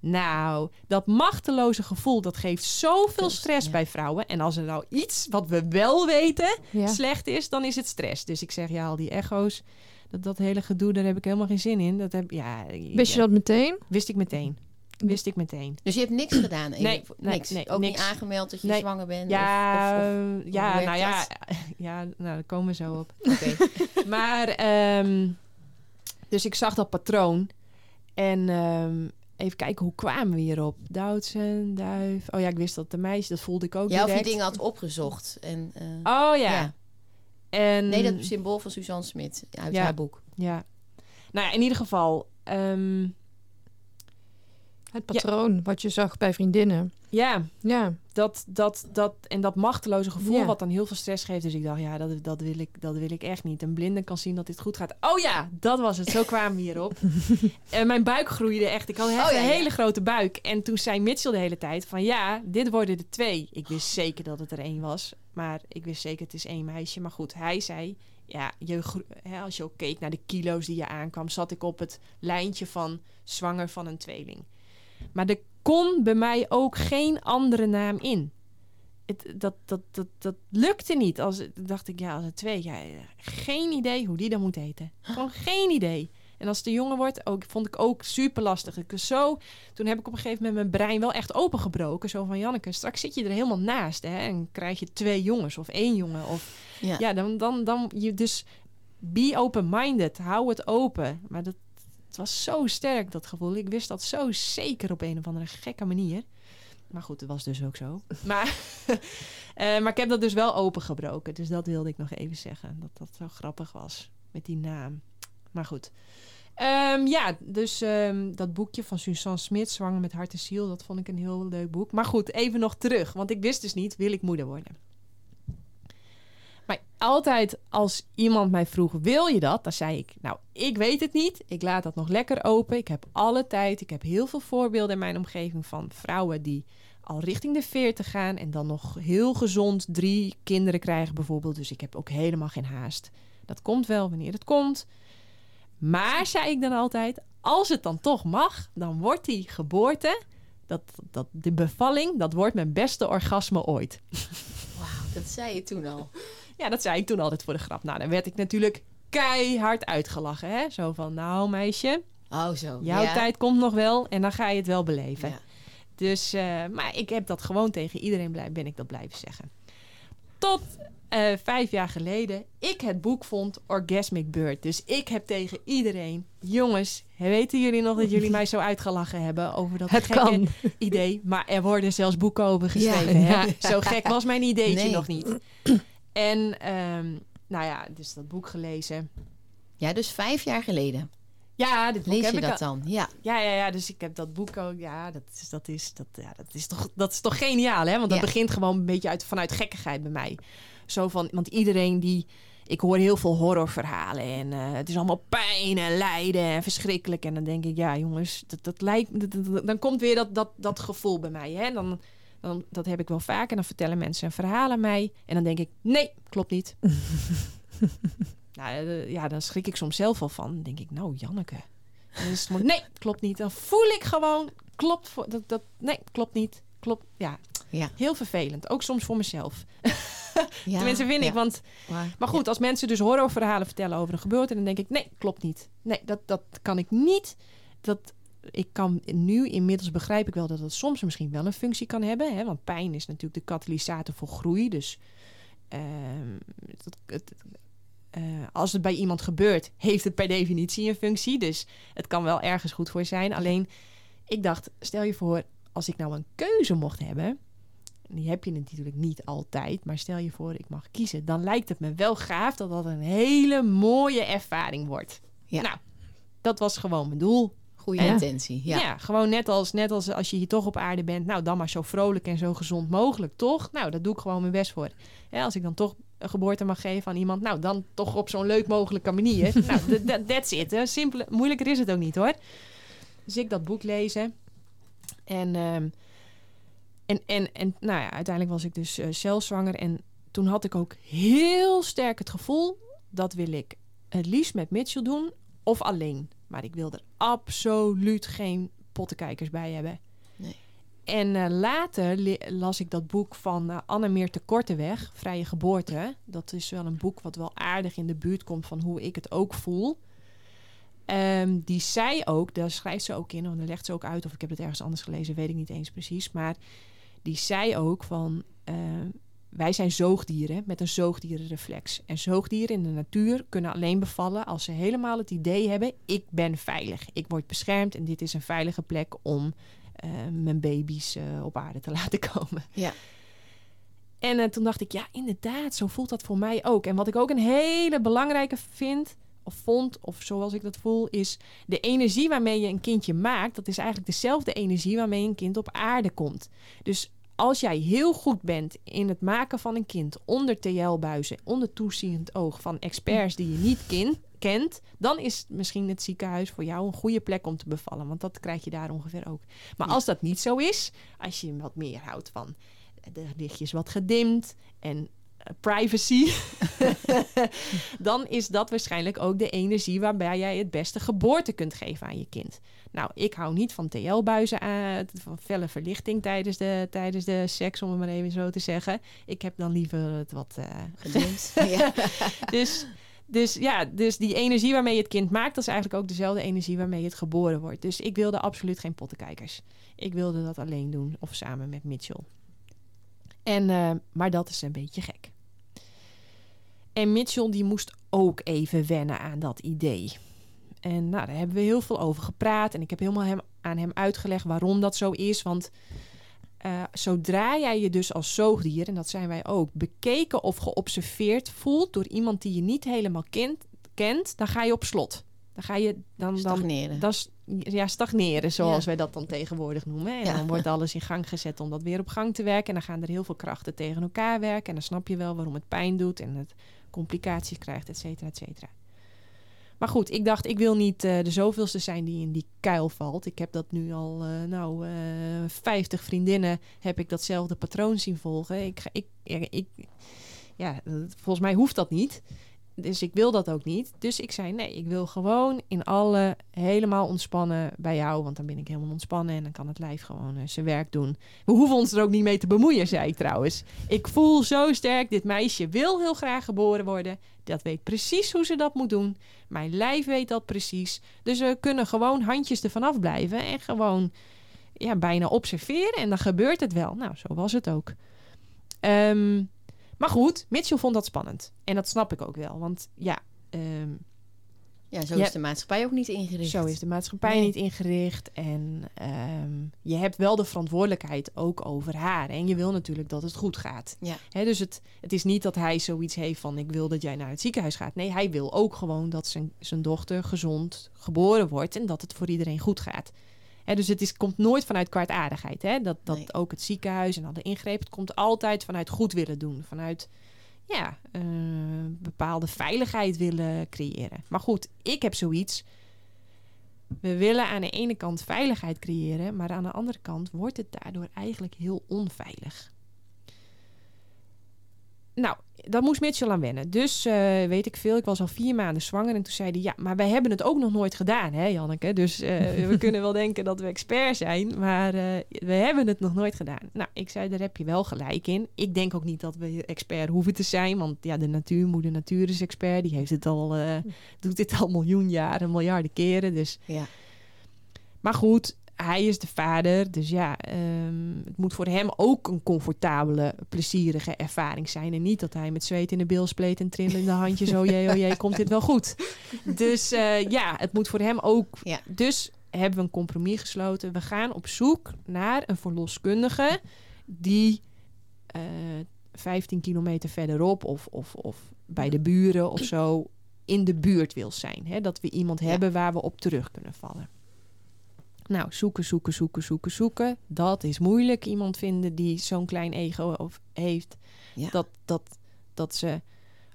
Nou, dat machteloze gevoel, dat geeft zoveel Veel- stress ja. bij vrouwen. En als er nou iets wat we wel weten Ja. slecht is, dan is het stress. Dus ik zeg, ja, al die echo's, dat, dat hele gedoe, daar heb ik helemaal geen zin in. Dat heb, ja, Wist je dat meteen? Wist ik meteen. Wist ik meteen. Dus je hebt niks gedaan? Nee, nee, niks. nee, Ook niks. niet aangemeld dat je Nee. zwanger bent? Ja, Of, of, of- ja nou ja, ja, nou, daar komen we zo op. Oké. Maar, ehm, dus ik zag dat patroon. En ehm, even kijken, hoe kwamen we hierop? Doutsen, duif. Oh ja, ik wist dat de meisje, dat voelde ik ook Ja, of je direct. dingen had opgezocht. En, eh, Oh ja. Ja. En, Nee, dat symbool van Suzanne Smit uit Ja. haar boek. Ja. Nou ja, in ieder geval. ehm, Het patroon wat je zag bij vriendinnen. Ja, Ja, dat, dat, dat, en dat machteloze gevoel Ja. wat dan heel veel stress geeft. Dus ik dacht, ja, dat, dat, wil ik, dat wil ik echt niet. Een blinde kan zien dat dit goed gaat. Oh ja, dat was het. Zo kwamen we hierop. en mijn buik groeide echt. Ik had echt Oh ja, een hele grote buik. En toen zei Mitchell de hele tijd van, ja, dit worden er twee. Ik wist zeker dat het er één was. Maar ik wist zeker, het is één meisje. Maar goed, hij zei, ja, je, hè, als je ook keek naar de kilo's die je aankwam... zat ik op het lijntje van zwanger van een tweeling. Maar er kon bij mij ook geen andere naam in. Het, dat, dat, dat, dat lukte niet. Als, dacht ik, ja, als het twee, ja, geen idee hoe die dan moet heten. Gewoon geen idee. En als het een jongen wordt, ook, vond ik ook super lastig. Ik was zo, toen heb ik op een gegeven moment mijn brein wel echt opengebroken. Zo van, Janneke, straks zit je er helemaal naast. Hè, en krijg je twee jongens of één jongen. Of, Ja. ja, dan, dan, dan je dus be open-minded. Hou het open. Maar dat, het was zo sterk, dat gevoel. Ik wist dat zo zeker op een of andere gekke manier. Maar goed, het was dus ook zo. Maar, eh, maar ik heb dat dus wel opengebroken. Dus dat wilde ik nog even zeggen. Dat dat zo grappig was met die naam. Maar goed. Ehm, ja, dus ehm, dat boekje van Suzanne Smit, Zwanger met hart en ziel, dat vond ik een heel leuk boek. Maar goed, even nog terug, want ik wist dus niet, wil ik moeder worden? Maar altijd als iemand mij vroeg, wil je dat? Dan zei ik, nou, ik weet het niet. Ik laat dat nog lekker open. Ik heb alle tijd. Ik heb heel veel voorbeelden in mijn omgeving van vrouwen die al richting de 40 gaan en dan nog heel gezond drie kinderen krijgen bijvoorbeeld. Dus ik heb ook helemaal geen haast. Dat komt wel wanneer het komt. Maar, zei ik dan altijd, als het dan toch mag, dan wordt die geboorte, dat, dat, de bevalling, dat wordt mijn beste orgasme ooit. Wauw, dat zei je toen al. Ja, dat zei ik toen altijd voor de grap. Nou, dan werd ik natuurlijk keihard uitgelachen. Hè? Zo van, nou meisje, Oh, zo. jouw ja. tijd komt nog wel en dan ga je het wel beleven. Ja. Dus, eh, maar ik heb dat gewoon tegen iedereen blij, ben ik dat blijven zeggen. Tot eh, vijf jaar geleden ik het boek vond Orgasmic Bird. Dus ik heb tegen iedereen, jongens, weten jullie nog dat jullie mij zo uitgelachen hebben over dat het gekke idee? Maar er worden zelfs boeken over geschreven. Ja. hè? Zo gek was mijn ideetje Nee. nog niet. En ehm, nou ja, dus dat boek gelezen. Ja, dus vijf jaar geleden. Ja, dit boek Lees heb je ik dat al- dan? Ja. Ja, ja, ja, dus ik heb dat boek ook. Ja, dat is, dat is, dat, ja, dat is, toch, dat is toch geniaal, hè? Want dat Ja. begint gewoon een beetje uit, vanuit gekkigheid bij mij. Zo van, want iedereen die. Ik hoor heel veel horrorverhalen en eh, het is allemaal pijn en lijden en verschrikkelijk. En dan denk ik, ja, jongens, dat, dat lijkt. dat- dat- dat- dan komt weer dat, dat, dat gevoel bij mij, hè? Dan, dan, dat heb ik wel vaak en dan vertellen mensen een verhaal aan mij. En dan denk ik, nee, klopt niet. nou, eh, ja, dan schrik ik soms zelf al van. Dan denk ik, nou, Janneke. Maar, nee, klopt niet. Dan voel ik gewoon, klopt voor, dat, dat, nee, klopt niet. Klopt, ja. Ja. Heel vervelend. Ook soms voor mezelf. ja. Tenminste, vind ja. ik. Want, Maar, goed, als mensen dus horrorverhalen vertellen over een gebeurte, dan denk ik, nee, klopt niet. Nee, dat, dat kan ik niet. Dat, ik kan nu inmiddels begrijp ik wel dat het soms misschien wel een functie kan hebben. Hè? Want pijn is natuurlijk de katalysator voor groei. Dus ehm, het, het, eh, als het bij iemand gebeurt, heeft het per definitie een functie. Dus het kan wel ergens goed voor zijn. Alleen, ik dacht, stel je voor, als ik nou een keuze mocht hebben. Die heb je natuurlijk niet altijd. Maar stel je voor, ik mag kiezen. Dan lijkt het me wel gaaf dat dat een hele mooie ervaring wordt. Ja. Nou, dat was gewoon mijn doel. Goede Ja. intentie. Ja. Ja. gewoon net als, net als als je hier toch op aarde bent. Nou, dan maar zo vrolijk en zo gezond mogelijk, toch? Nou, daar doe ik gewoon mijn best voor. Ja, als ik dan toch een geboorte mag geven aan iemand, nou, dan toch op zo'n leuk mogelijke manier. nou, that- that- that's it. Hè. Simpel, moeilijker is het ook niet, hoor. Dus ik dat boek lezen. En, ehm, en, en, en nou ja, uiteindelijk was ik dus eh, zelf zwanger. En toen had ik ook heel sterk het gevoel, dat wil ik het liefst met Mitchell doen of alleen. Maar ik wil er absoluut geen pottenkijkers bij hebben. Nee. En eh, later las ik dat boek van uh, Annemeer te Korteweg, Vrije Geboorte. Dat is wel een boek wat wel aardig in de buurt komt van hoe ik het ook voel. Ehm, die zei ook, daar schrijft ze ook in, of daar legt ze ook uit, of ik heb het ergens anders gelezen, weet ik niet eens precies. Maar die zei ook van, ehm, wij zijn zoogdieren met een zoogdierenreflex. En zoogdieren in de natuur kunnen alleen bevallen als ze helemaal het idee hebben, ik ben veilig. Ik word beschermd en dit is een veilige plek om eh, mijn baby's eh, op aarde te laten komen. Ja. En eh, toen dacht ik, ja, inderdaad, zo voelt dat voor mij ook. En wat ik ook een hele belangrijke vind, of vond, of zoals ik dat voel, is de energie waarmee je een kindje maakt. Dat is eigenlijk dezelfde energie waarmee een kind op aarde komt. Dus als jij heel goed bent in het maken van een kind onder TL-buizen, onder toeziend oog van experts die je niet kin- kent, dan is misschien het ziekenhuis voor jou een goede plek om te bevallen. Want dat krijg je daar ongeveer ook. Maar Ja. als dat niet zo is, als je wat meer houdt van de lichtjes wat gedimd en eh, privacy, dan is dat waarschijnlijk ook de energie waarbij jij het beste geboorte kunt geven aan je kind. Nou, ik hou niet van TL-buizen, aan, van felle verlichting tijdens de, tijdens de seks, om het maar even zo te zeggen. Ik heb dan liever het wat ja. dus, dus ja, dus die energie waarmee je het kind maakt, dat is eigenlijk ook dezelfde energie waarmee het geboren wordt. Dus ik wilde absoluut geen pottenkijkers. Ik wilde dat alleen doen of samen met Mitchell. En, eh, maar dat is een beetje gek. En Mitchell die moest ook even wennen aan dat idee. En nou, daar hebben we heel veel over gepraat. En ik heb helemaal hem, aan hem uitgelegd waarom dat zo is. Want eh, zodra jij je dus als zoogdier, en dat zijn wij ook, bekeken of geobserveerd voelt door iemand die je niet helemaal kent, kent dan ga je op slot. Dan ga je dan, dan, Stagneren. dat is ja, stagneren, zoals Ja. wij dat dan tegenwoordig noemen. En Ja. dan wordt alles in gang gezet om dat weer op gang te werken. En dan gaan er heel veel krachten tegen elkaar werken. En dan snap je wel waarom het pijn doet en het complicaties krijgt, et cetera, et cetera. Maar goed, ik dacht, ik wil niet eh, de zoveelste zijn die in die kuil valt. Ik heb dat nu al, eh, nou, eh 50 vriendinnen heb ik datzelfde patroon zien volgen. Ik, ga- ik, ik, ja, volgens mij hoeft dat niet. Dus ik wil dat ook niet. Dus ik zei nee, ik wil gewoon in alle helemaal ontspannen bij jou. Want dan ben ik helemaal ontspannen en dan kan het lijf gewoon eh, zijn werk doen. We hoeven ons er ook niet mee te bemoeien, zei ik trouwens. Ik voel zo sterk, dit meisje wil heel graag geboren worden. Dat weet precies hoe ze dat moet doen. Mijn lijf weet dat precies. Dus we kunnen gewoon handjes ervan afblijven en gewoon ja, bijna observeren. En dan gebeurt het wel. Nou, zo was het ook. Ehm, maar goed, Mitchell vond dat spannend. En dat snap ik ook wel. Want ja, ehm, Ja, zo is de maatschappij ook niet ingericht. zo is de maatschappij Nee. niet ingericht. En ehm, je hebt wel de verantwoordelijkheid ook over haar. En je wil natuurlijk dat het goed gaat. Ja. Hè, dus het, het is niet dat hij zoiets heeft van... ik wil dat jij naar het ziekenhuis gaat. Nee, hij wil ook gewoon dat zijn, zijn dochter gezond geboren wordt... en dat het voor iedereen goed gaat. Dus het is, komt nooit vanuit kwaadaardigheid. Hè? Dat, dat Nee. ook het ziekenhuis en alle ingrepen... het komt altijd vanuit goed willen doen. Vanuit ja, eh, bepaalde veiligheid willen creëren. Maar goed, ik heb zoiets... We willen aan de ene kant veiligheid creëren, maar aan de andere kant wordt het daardoor eigenlijk heel onveilig. Nou, dat moest Mitchell aan wennen. Dus eh, weet ik veel, ik was al vier maanden zwanger en toen zei hij... ja, maar wij hebben het ook nog nooit gedaan, hè Janneke? Dus eh, we kunnen wel denken dat we expert zijn, maar eh, we hebben het nog nooit gedaan. Nou, ik zei, daar heb je wel gelijk in. Ik denk ook niet dat we expert hoeven te zijn, want ja, de natuur, moeder natuur is expert. Die heeft het al, doet dit al miljoen jaren, miljarden keren, dus... Ja. Maar goed, hij is de vader. Dus ja, ehm, het moet voor hem ook een comfortabele, plezierige ervaring zijn. En niet dat hij met zweet in de bilspleet en trillende handjes... oh jee, oh jee, komt dit wel goed? Dus eh, ja, het moet voor hem ook... Ja. Dus hebben we een compromis gesloten. We gaan op zoek naar een verloskundige... die eh 15 kilometer verderop of, of, of bij de buren of zo... in de buurt wil zijn. Hè? Dat we iemand Ja. hebben waar we op terug kunnen vallen. Nou, zoeken, zoeken, zoeken, zoeken, zoeken. Dat is moeilijk. Iemand vinden die zo'n klein ego of heeft. Ja. Dat, dat, dat ze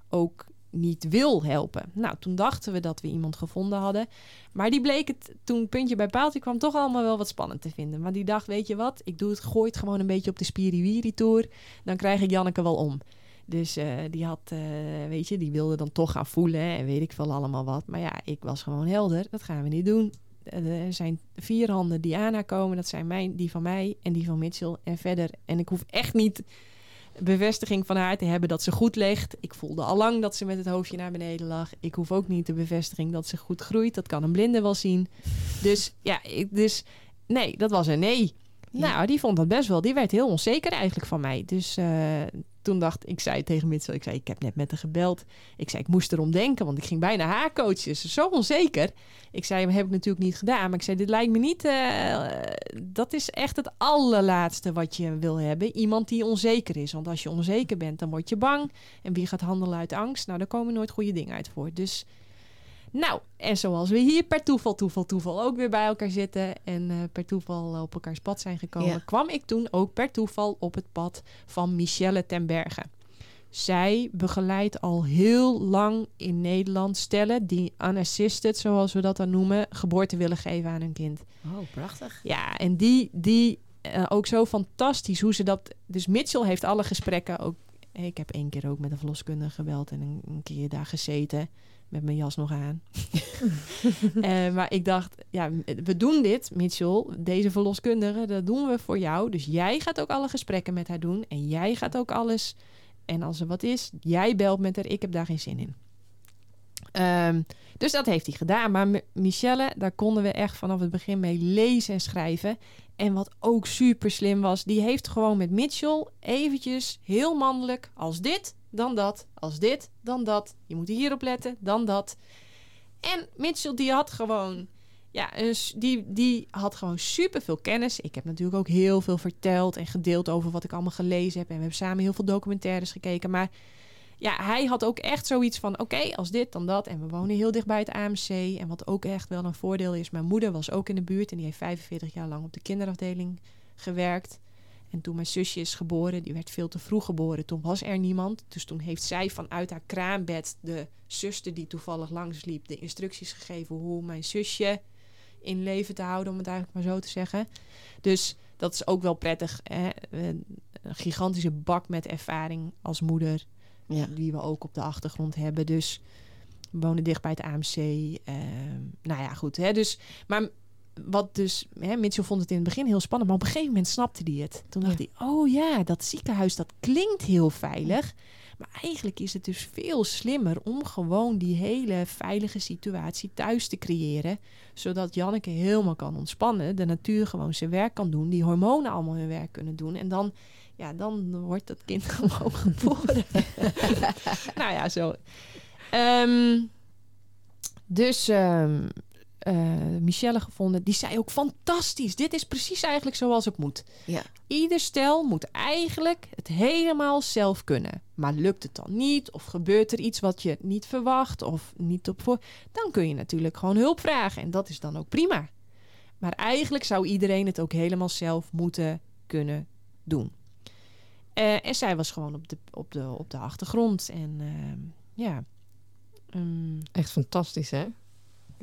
ook niet wil helpen. Nou, toen dachten we dat we iemand gevonden hadden. Maar die bleek het, toen puntje bij paaltje kwam, toch allemaal wel wat spannend te vinden. Maar die dacht, weet je wat, ik doe het, gooi het gewoon een beetje op de spiriwiri-tour. Dan krijg ik Janneke wel om. Dus eh, die had, eh, weet je, die wilde dan toch gaan voelen en weet ik veel allemaal wat. Maar ja, ik was gewoon helder, dat gaan we niet doen. Eh, Er zijn vier handen die komen. Dat zijn mijn, die van mij en die van Mitchell. En verder. En ik hoef echt niet bevestiging van haar te hebben dat ze goed ligt. Ik voelde al lang dat ze met het hoofdje naar beneden lag. Ik hoef ook niet de bevestiging dat ze goed groeit. Dat kan een blinde wel zien. Dus ja, ik, dus nee, dat was een nee. Nou, die vond dat best wel. Die werd heel onzeker eigenlijk van mij. Dus eh, toen dacht ik, zei tegen Mitchell, ik zei, ik heb net met haar gebeld. Ik zei, ik moest erom denken, want ik ging bijna haar coachen. Ze zo onzeker. Ik zei, heb ik natuurlijk niet gedaan. Maar ik zei, dit lijkt me niet... eh, dat is echt het allerlaatste wat je wil hebben. Iemand die onzeker is. Want als je onzeker bent, dan word je bang. En wie gaat handelen uit angst? Nou, daar komen nooit goede dingen uit voor. Dus Nou, en zoals we hier per toeval, toeval, toeval ook weer bij elkaar zitten en eh, per toeval op elkaars pad zijn gekomen, Ja. kwam ik toen ook per toeval op het pad van Michelle ten Berge. Zij begeleidt al heel lang in Nederland stellen die unassisted, zoals we dat dan noemen, geboorte willen geven aan hun kind. Oh, prachtig. Ja, en die, die eh, ook zo fantastisch hoe ze dat. Dus Mitchell heeft alle gesprekken ook. Ik heb één keer ook met een verloskundige gebeld en een, een keer daar gezeten met mijn jas nog aan. Eh, maar ik dacht, ja, we doen dit, Mitchell, deze verloskundige, dat doen we voor jou. Dus jij gaat ook alle gesprekken met haar doen en jij gaat ook alles. En als er wat is, jij belt met haar. Ik heb daar geen zin in. Ehm, dus dat heeft hij gedaan. Maar M- Michelle, daar konden we echt vanaf het begin mee lezen en schrijven. En wat ook super slim was, die heeft gewoon met Mitchell eventjes heel mannelijk als dit, dan dat, als dit, dan dat. Je moet hierop letten, dan dat. En Mitchell die had gewoon, ja, die, die had gewoon super veel kennis. Ik heb natuurlijk ook heel veel verteld en gedeeld over wat ik allemaal gelezen heb. En we hebben samen heel veel documentaires gekeken. Maar ja, hij had ook echt zoiets van: oké, als dit, dan dat. En we wonen heel dicht bij het AMC. En wat ook echt wel een voordeel is: mijn moeder was ook in de buurt en die heeft 45 jaar lang op de kinderafdeling gewerkt. En toen mijn zusje is geboren, die werd veel te vroeg geboren. Toen was er niemand. Dus toen heeft zij vanuit haar kraambed de zuster die toevallig langsliep, de instructies gegeven hoe mijn zusje in leven te houden, om het eigenlijk maar zo te zeggen. Dus dat is ook wel prettig. Hè? Een gigantische bak met ervaring als moeder Ja. die we ook op de achtergrond hebben. Dus we wonen dicht bij het AMC. ehm, nou ja, goed. Hè, dus, maar wat dus, hè, Mitchell vond het in het begin heel spannend, maar op een gegeven moment snapte hij het. Toen dacht Ja. hij, oh ja, dat ziekenhuis, dat klinkt heel veilig. Maar eigenlijk is het dus veel slimmer om gewoon die hele veilige situatie thuis te creëren. Zodat Janneke helemaal kan ontspannen. De natuur gewoon zijn werk kan doen. Die hormonen allemaal hun werk kunnen doen. En dan, ja, dan wordt dat kind gewoon geboren. nou ja, zo. Ehm, dus ehm, eh, Michelle gevonden. Die zei ook fantastisch. Dit is precies eigenlijk zoals het moet. Ja. Ieder stel moet eigenlijk het helemaal zelf kunnen. Maar lukt het dan niet? Of gebeurt er iets wat je niet verwacht? Of niet op voor? Dan kun je natuurlijk gewoon hulp vragen. En dat is dan ook prima. Maar eigenlijk zou iedereen het ook helemaal zelf moeten kunnen doen. Eh, en zij was gewoon op de, op de, op de achtergrond. En ehm, ja. Ehm, Echt fantastisch, hè?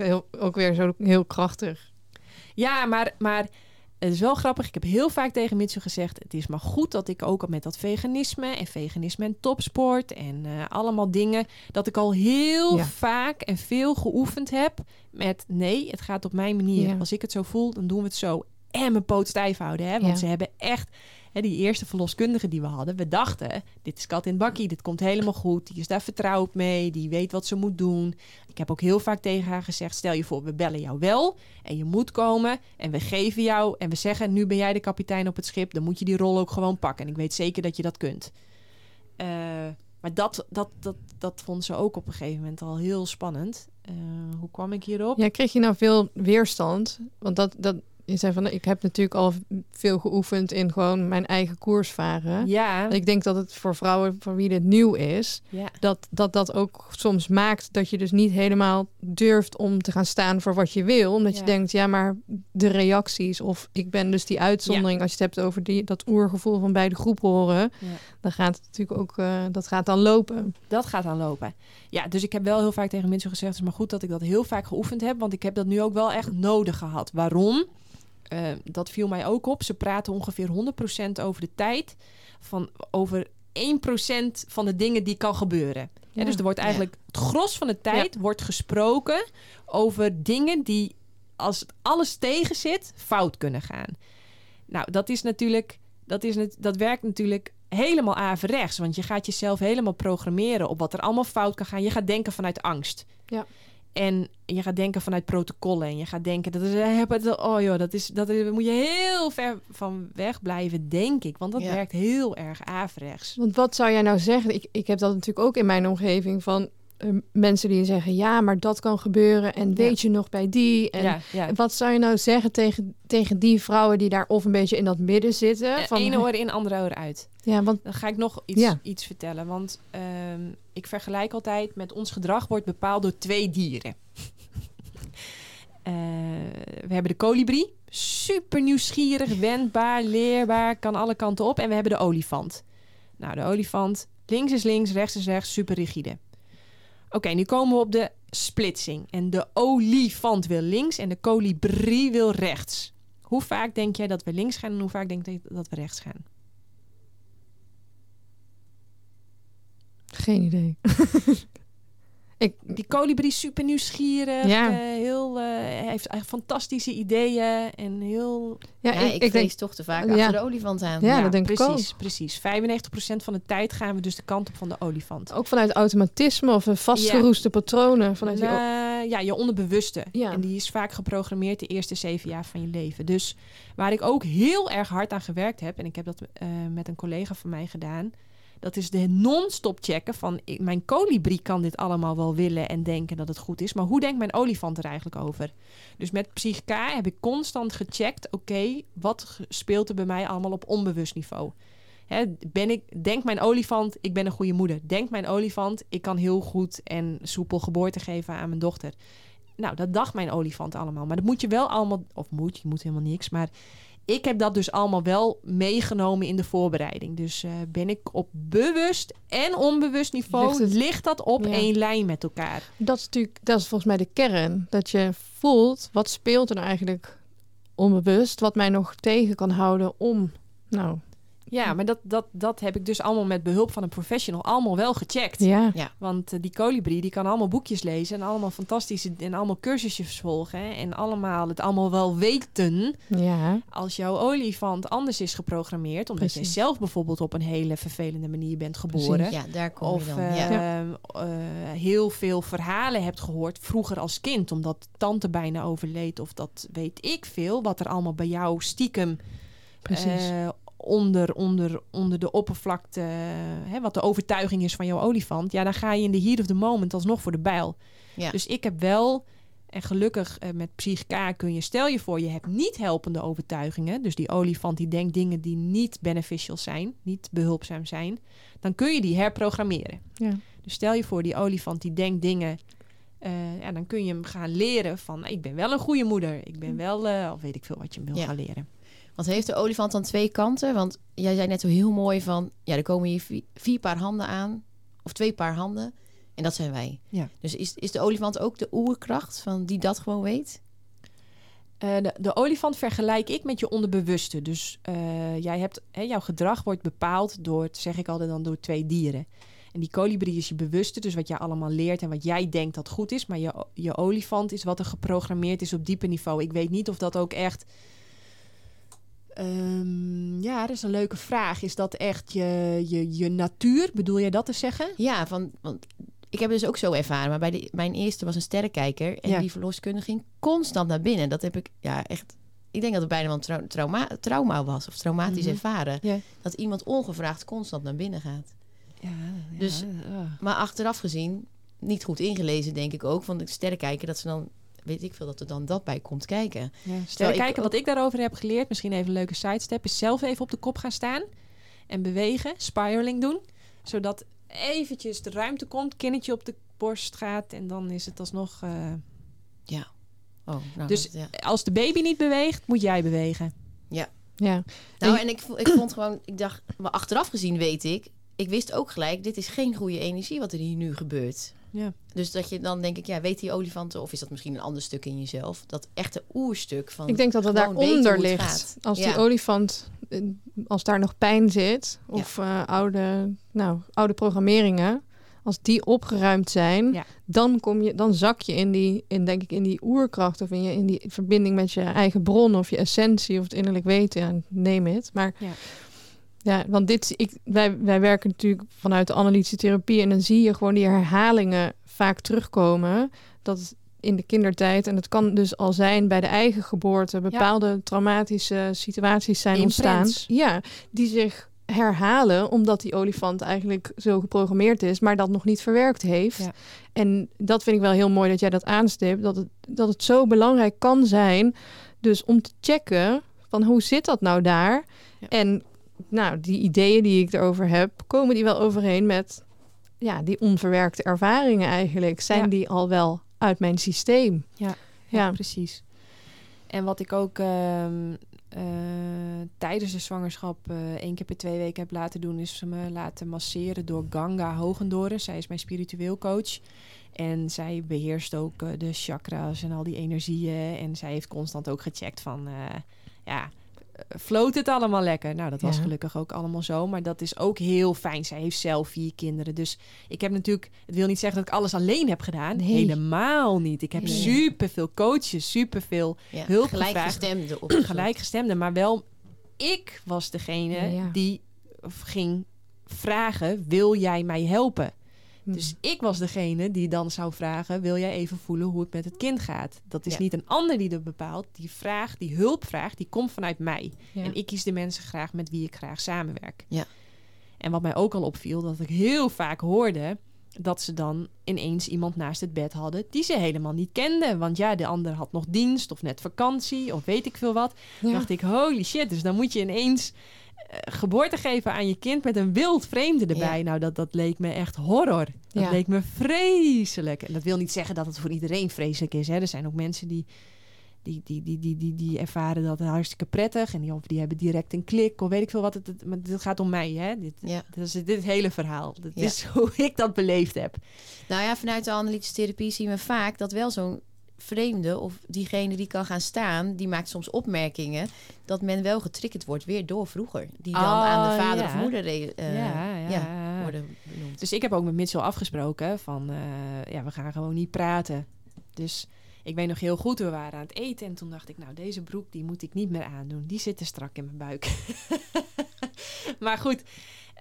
Heel, ook weer zo heel krachtig. Ja, maar, maar het is wel grappig. Ik heb heel vaak tegen Mitchell gezegd... het is maar goed dat ik ook al met dat veganisme... en veganisme en topsport en eh, allemaal dingen... dat ik al heel Ja. vaak en veel geoefend heb met... nee, het gaat op mijn manier. Ja. Als ik het zo voel, dan doen we het zo. En mijn poot stijf houden, hè? Want Ja. ze hebben echt... Hè, die eerste verloskundige die we hadden, we dachten, dit is kat in bakkie, dit komt helemaal goed. Die is daar vertrouwd mee, die weet wat ze moet doen. Ik heb ook heel vaak tegen haar gezegd, stel je voor, we bellen jou wel en je moet komen en we geven jou en we zeggen, nu ben jij de kapitein op het schip, dan moet je die rol ook gewoon pakken. En ik weet zeker dat je dat kunt. Eh, maar dat, dat, dat, dat vond ze ook op een gegeven moment al heel spannend. Eh, hoe kwam ik hierop? Ja, kreeg je nou veel weerstand? Want dat, dat, je zei van, ik heb natuurlijk al veel geoefend in gewoon mijn eigen koers varen. Ja, Ik denk dat het voor vrouwen voor wie dit nieuw is, ja. dat, dat dat ook soms maakt dat je dus niet helemaal durft om te gaan staan voor wat je wil. Omdat Ja. je denkt, ja, maar de reacties of ik ben dus die uitzondering. Als je het hebt over die, dat oergevoel van bij de groep horen, Ja. dan gaat het natuurlijk ook, eh, dat gaat dan lopen. Dat gaat dan lopen. Ja, dus ik heb wel heel vaak tegen mensen gezegd... het is maar goed dat ik dat heel vaak geoefend heb... want ik heb dat nu ook wel echt nodig gehad. Waarom? Eh, dat viel mij ook op. Ze praten ongeveer 100% over de tijd... van over 1% van de dingen die kan gebeuren. Ja, dus er wordt eigenlijk het gros van de tijd wordt gesproken over dingen die als alles tegen zit fout kunnen gaan. Nou, dat is natuurlijk dat is dat werkt natuurlijk helemaal averechts, want je gaat jezelf helemaal programmeren op wat er allemaal fout kan gaan. Je gaat denken vanuit angst. Ja. En je gaat denken vanuit protocollen. En je gaat denken, dat is, eh, oh joh, dat is, dat is, moet je heel ver van weg blijven, denk ik. Want dat Ja. werkt heel erg averechts. Want wat zou jij nou zeggen? Ik, ik heb dat natuurlijk ook in mijn omgeving van mensen die zeggen, ja, maar dat kan gebeuren. En weet je nog bij die? En ja, ja. wat zou je nou zeggen tegen, tegen die vrouwen die daar of een beetje in dat midden zitten? Eh, Van, Ene oor in, andere oor uit. Ja, want Dan ga ik nog iets, iets vertellen. Want ehm, ik vergelijk altijd met ons gedrag wordt bepaald door twee dieren. we hebben de kolibrie. Super nieuwsgierig, wendbaar, leerbaar, kan alle kanten op. En we hebben de olifant. Nou, de olifant, links is links, rechts is rechts, super rigide. Oké, nu komen we op de splitsing. En de olifant wil links en de kolibrie wil rechts. Hoe vaak denk jij dat we links gaan en hoe vaak denk je dat we rechts gaan? Geen idee. ik... Die kolibrie is super nieuwsgierig. Ja. Uh, heel, uh, heeft echt fantastische ideeën. En heel... Ja, ja ik, ik, ik denk toch te vaak ja. achter de olifant aan. Ja, dat denk precies, ik ook. Precies. 95% van de tijd gaan we dus de kant op van de olifant. Ook vanuit automatisme of vastgeroeste patronen. Vanuit uh, ja, je onderbewuste. En die is vaak geprogrammeerd de eerste zeven jaar van je leven. Dus waar ik ook heel erg hard aan gewerkt heb... en ik heb dat met een collega van mij gedaan dat is de non-stop checken van mijn kolibrie kan dit allemaal wel willen en denken dat het goed is. Maar hoe denkt mijn olifant er eigenlijk over? Dus met Psychica heb ik constant gecheckt. Oké, wat speelt er bij mij allemaal op onbewust niveau? Hè, ben ik, denkt mijn olifant, ik ben een goede moeder. Denkt mijn olifant, ik kan heel goed en soepel geboorte geven aan mijn dochter. Nou, dat dacht mijn olifant allemaal. Maar dat moet je wel allemaal, of moet, je moet helemaal niks. Maar ik heb dat dus allemaal wel meegenomen in de voorbereiding. Dus uh, ben ik op bewust en onbewust niveau, ligt, dat op één lijn met elkaar. Dat is natuurlijk, dat is volgens mij de kern. Dat je voelt, wat speelt er nou eigenlijk onbewust, wat mij nog tegen kan houden om, nou, ja, maar dat, dat, dat heb ik dus allemaal met behulp van een professional allemaal wel gecheckt. Ja. ja. Want uh, die kolibrie die kan allemaal boekjes lezen en allemaal fantastische en allemaal cursusjes volgen en allemaal het allemaal wel weten. Ja. Als jouw olifant anders is geprogrammeerd, omdat je zelf bijvoorbeeld op een hele vervelende manier bent geboren. Precies. Ja, daar kom of, je dan. Ja. Uh, heel veel verhalen hebt gehoord vroeger als kind, omdat tante bijna overleed of dat weet ik veel, wat er allemaal bij jou stiekem Precies. Uh, onder, onder, onder de oppervlakte, hè, wat de overtuiging is van jouw olifant, ja, dan ga je in de heat of the moment alsnog voor de bijl. Ja. Dus ik heb wel, en gelukkig eh, met Psychica kun je, stel je voor, je hebt niet helpende overtuigingen, dus die olifant die denkt dingen die niet beneficial zijn, niet behulpzaam zijn, dan kun je die herprogrammeren. Ja. Dus stel je voor, die olifant die denkt dingen uh, ja, dan kun je hem gaan leren van ik ben wel een goede moeder. Ik ben wel, uh, of weet ik veel wat je hem wil Ja. gaan leren. Want heeft de olifant dan twee kanten? Want jij zei net zo heel mooi van... ja, er komen hier vi- vier paar handen aan. Of twee paar handen. En dat zijn wij. Ja. Dus is, is de olifant ook de oerkracht van die dat gewoon weet? Eh, de, de olifant vergelijk ik met je onderbewuste. Dus eh, jij hebt, hè, jouw gedrag wordt bepaald door, zeg ik altijd dan, door twee dieren. En die kolibrie is je bewuste, dus wat jij allemaal leert en wat jij denkt dat goed is. Maar je, je olifant is wat er geprogrammeerd is op diepe niveau. Ik weet niet of dat ook echt. Ehm, ja, dat is een leuke vraag. Is dat echt je, je, je natuur? Bedoel je dat te zeggen? Ja, van, want ik heb het dus ook zo ervaren. Maar bij de, mijn eerste was een sterrenkijker. En Ja. die verloskundige ging constant naar binnen. Dat heb ik ja echt... Ik denk dat het bijna wel een trau- trauma, trauma was. Of traumatisch Mhm. ervaren. Ja. Dat iemand ongevraagd constant naar binnen gaat. Ja, Dus-. Maar achteraf gezien, niet goed ingelezen denk ik ook. Van de sterrenkijker, dat ze dan... Weet ik veel dat er dan dat bij komt kijken. Ja, stel kijken ook- wat ik daarover heb geleerd. Misschien even een leuke sidestep. Is zelf even op de kop gaan staan. En bewegen. Spiraling doen. Zodat eventjes de ruimte komt. Kinnetje op de borst gaat. En dan is het alsnog... eh, Oh, nou, Dus- dat- ja. als de baby niet beweegt, moet jij bewegen. Ja. Nou, En- ik, ik vond gewoon, ik dacht, maar achteraf gezien weet ik, ik wist ook gelijk, dit is geen goede energie wat er hier nu gebeurt. Ja. Dus dat je dan denk ik, ja, weet die olifanten, of is dat misschien een ander stuk in jezelf? Dat echte oerstuk van. Ik denk dat weten daaronder ligt. Als die olifant, eh, als daar nog pijn zit, of eh, oude, nou, oude programmeringen, als die opgeruimd zijn, Ja. dan kom je, dan zak je in die, in denk ik in die oerkracht of in, je, in die verbinding met je eigen bron of je essentie of het innerlijk weten, ja, neem het. Maar Ja. want dit, ik, wij, wij werken natuurlijk vanuit de analytische therapie en dan zie je gewoon die herhalingen vaak terugkomen. Dat in de kindertijd, en het kan dus al zijn bij de eigen geboorte, bepaalde traumatische situaties zijn ontstaan. Ja, die zich herhalen omdat die olifant eigenlijk zo geprogrammeerd is, maar dat nog niet verwerkt heeft. Ja. En dat vind ik wel heel mooi dat jij dat aanstipt, dat het, dat het zo belangrijk kan zijn, dus om te checken van hoe zit dat nou daar? Ja. En nou, die ideeën die ik erover heb, komen die wel overeen met ja, die onverwerkte ervaringen eigenlijk? Zijn Ja. die al wel uit mijn systeem? Ja. Ja. precies. En wat ik ook ehm, eh, tijdens de zwangerschap uh, één keer per twee weken heb laten doen, is me laten masseren door Ganga Hogendoren. Zij is mijn spiritueel coach. En zij beheerst ook uh, de chakras en al die energieën. En zij heeft constant ook gecheckt van, ja, floot het allemaal lekker? Nou, dat was Ja. gelukkig ook allemaal zo. Maar dat is ook heel fijn. Zij heeft zelf vier kinderen. Dus ik heb natuurlijk... Het wil niet zeggen dat ik alles alleen heb gedaan. Nee. Helemaal niet. Ik heb Nee. superveel coaches, superveel Ja, Hulp gelijkgestemde op gelijkgestemden. Maar wel, ik was degene Ja. die ging vragen... Wil jij mij helpen? Hm. Dus ik was degene die dan zou vragen: wil jij even voelen hoe het met het kind gaat? Dat is Ja. niet een ander die dat bepaalt. Die vraag, die hulpvraag, die komt vanuit mij. Ja. En ik kies de mensen graag met wie ik graag samenwerk. Ja. En wat mij ook al opviel, dat ik heel vaak hoorde dat ze dan ineens iemand naast het bed hadden die ze helemaal niet kenden. Want ja, de ander had nog dienst of net vakantie of weet ik veel wat. Ja. dacht ik, holy shit. Dus dan moet je ineens geboorte geven aan je kind met een wild vreemde erbij. Ja. Nou, dat, dat leek me echt horror. Dat Ja. leek me vreselijk. En dat wil niet zeggen dat het voor iedereen vreselijk is. Hè. Er zijn ook mensen die, die, die, die, die, die, die ervaren dat hartstikke prettig. En die, of die hebben direct een klik of weet ik veel wat. Het, het, maar dit gaat om mij, hè. Dit, Ja. dit is dit hele verhaal. Dit Ja. is hoe ik dat beleefd heb. Nou ja, vanuit de analytische therapie zien we vaak dat wel zo'n vreemde of diegene die kan gaan staan, die maakt soms opmerkingen dat men wel getriggerd wordt weer door vroeger. Die dan Oh, aan de vader ja. of moeder eh, ja, ja. ja, worden benoemd. Dus ik heb ook met Mitchell afgesproken van, eh, ja, we gaan gewoon niet praten. Dus ik weet nog heel goed, we waren aan het eten en toen dacht ik, nou, deze broek die moet ik niet meer aandoen. Die zit te strak in mijn buik. maar goed,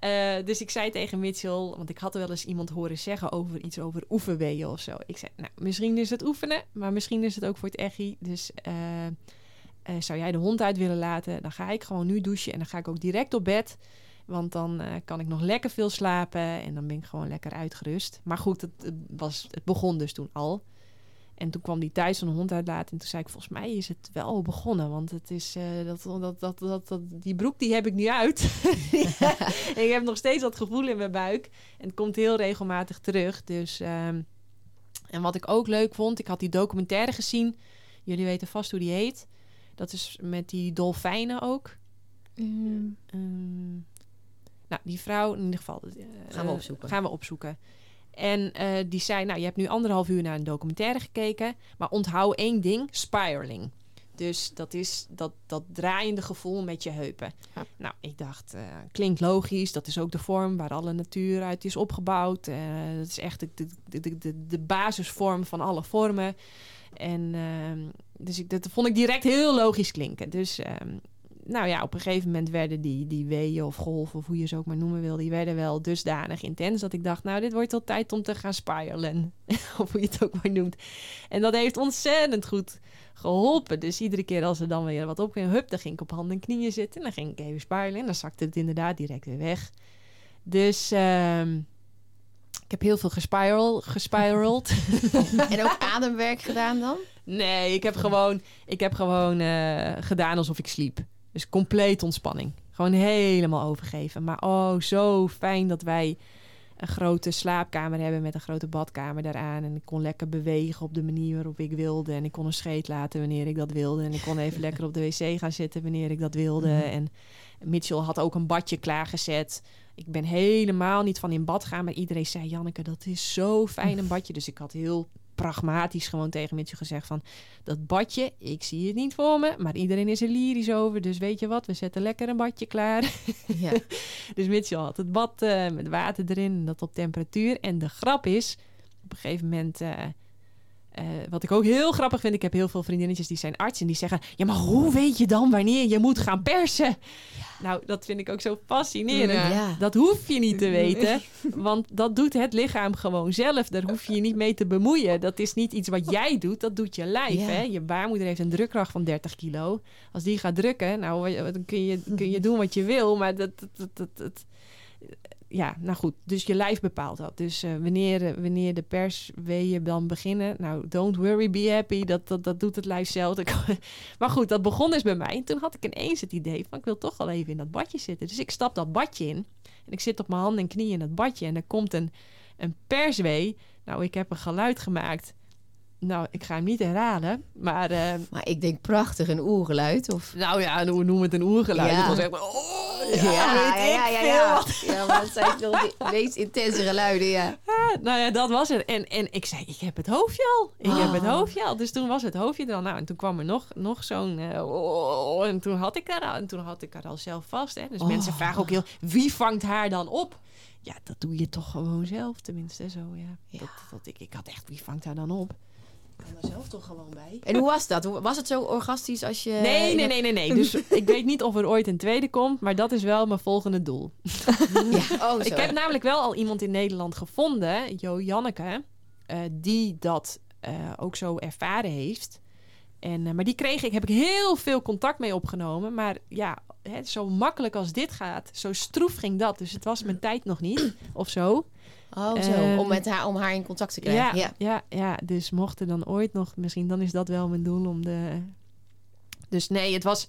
eh, dus ik zei tegen Mitchell, want ik had wel eens iemand horen zeggen over iets over oefenweeën of zo. Ik zei, nou, misschien is het oefenen, maar misschien is het ook voor het echi. Dus eh, eh, zou jij de hond uit willen laten, dan ga ik gewoon nu douchen en dan ga ik ook direct op bed. Want dan kan ik nog lekker veel slapen en dan ben ik gewoon lekker uitgerust. Maar goed, het was, het begon dus toen al. En toen kwam die thuis de hond uitlaten. En toen zei ik, volgens mij is het wel begonnen. Want het is, eh, dat, dat, dat, dat, dat, die broek die heb ik nu uit. ik heb nog steeds dat gevoel in mijn buik. En het komt heel regelmatig terug. Dus, ehm, en wat ik ook leuk vond, ik had die documentaire gezien. Jullie weten vast hoe die heet. Dat is met die dolfijnen ook. Ehm, Ehm, nou, die vrouw in ieder geval. eh, Gaan we opzoeken. Gaan we opzoeken. En eh, die zei, nou, je hebt nu anderhalf uur naar een documentaire gekeken. Maar onthoud één ding, spiraling. Dus dat is dat, dat draaiende gevoel met je heupen. Ja. Nou, ik dacht, eh, klinkt logisch. Dat is ook de vorm waar alle natuur uit is opgebouwd. Eh, dat is echt de, de, de, de, de basisvorm van alle vormen. En ehm, dus ik, dat vond ik direct heel logisch klinken. Dus ehm, nou ja, op een gegeven moment werden die, die weeën of golven, of hoe je ze ook maar noemen wil, die werden wel dusdanig intens dat ik dacht, nou, dit wordt al tijd om te gaan spiralen. of hoe je het ook maar noemt. En dat heeft ontzettend goed geholpen. Dus iedere keer als er dan weer wat op ging, hup, dan ging ik op handen en knieën zitten. En dan ging ik even spiralen en dan zakte het inderdaad direct weer weg. Dus ehm, ik heb heel veel gespiral, gespirald. En ook ademwerk gedaan dan? Nee, ik heb gewoon, ik heb gewoon eh, gedaan alsof ik sliep. Dus compleet ontspanning. Gewoon helemaal overgeven. Maar oh, zo fijn dat wij een grote slaapkamer hebben met een grote badkamer daaraan. En ik kon lekker bewegen op de manier waarop ik wilde. En ik kon een scheet laten wanneer ik dat wilde. En ik kon even lekker op de wc gaan zitten wanneer ik dat wilde. Mhm. En Mitchell had ook een badje klaargezet. Ik ben helemaal niet van in bad gaan. Maar iedereen zei, Janneke, dat is zo fijn een badje. Dus ik had heel pragmatisch gewoon tegen Mitchell gezegd van... dat badje, ik zie het niet voor me, maar iedereen is er lyrisch over. Dus weet je wat, we zetten lekker een badje klaar. Ja. dus Mitchell had het bad eh, met water erin dat op temperatuur. En de grap is, op een gegeven moment... eh, eh, wat ik ook heel grappig vind, ik heb heel veel vriendinnetjes die zijn arts en die zeggen: Ja, maar hoe weet je dan wanneer je moet gaan persen? Nou, dat vind ik ook zo fascinerend. Ja. Dat hoef je niet te weten, want dat doet het lichaam gewoon zelf. Daar hoef je je niet mee te bemoeien. Dat is niet iets wat jij doet, dat doet je lijf. Ja. Hè? Je baarmoeder heeft een drukkracht van 30 kilo. Als die gaat drukken, nou, dan kun je, kun je doen wat je wil, maar dat, dat, dat, dat, dat- ja, nou goed. Dus je lijf bepaalt dat. Dus eh, wanneer, eh, wanneer de persweeën dan beginnen, nou, don't worry, be happy. Dat, dat, dat doet het lijf zelf. maar goed, dat begon dus bij mij. En toen had ik ineens het idee van, ik wil toch wel even in dat badje zitten. Dus ik stap dat badje in. En ik zit op mijn handen en knieën in dat badje. En er komt een, een perswee. Nou, ik heb een geluid gemaakt. Nou, ik ga hem niet herhalen, maar... eh, Maar ik denk prachtig een oergeluid. Of... nou ja, hoe noem het een oergeluid. Ja. Het was echt... Oh, Ja, weet ik ja, ja. Ja, maar dat zijn toch de meest intense geluiden, ja. Ja, nou ja, dat was het. En, en ik zei, ik heb het hoofdje al. Ik heb het Oh. hoofdje al. Dus toen was het hoofdje er al. Nou, en toen kwam er nog, nog zo'n... eh, oh, en toen had ik haar al. En toen had ik haar al zelf vast. Hè. Dus Oh. mensen vragen ook heel... Wie vangt haar dan op? Ja, dat doe je toch gewoon zelf. Tenminste, zo ja. Ja. Dat, dat ik, ik had echt, wie vangt haar dan op? Ik kan er zelf toch gewoon bij. En hoe was dat? Was het zo orgastisch als je... Nee, nee, nee, nee, nee. Dus ik weet niet of er ooit een tweede komt, maar dat is wel mijn volgende doel. Ja, oh zo. Ik heb namelijk wel al iemand in Nederland gevonden, Jo Janneke, eh, die dat eh, ook zo ervaren heeft. En, eh, maar die kreeg ik, heb ik heel veel contact mee opgenomen. Maar ja, hè, zo makkelijk als dit gaat, zo stroef ging dat. Dus het was mijn tijd nog niet, of zo. Oh zo, Ehm, om, met haar, om haar in contact te krijgen. ja. Ja. Ja, dus mocht er dan ooit nog, misschien dan is dat wel mijn doel om de. Dus nee, het was,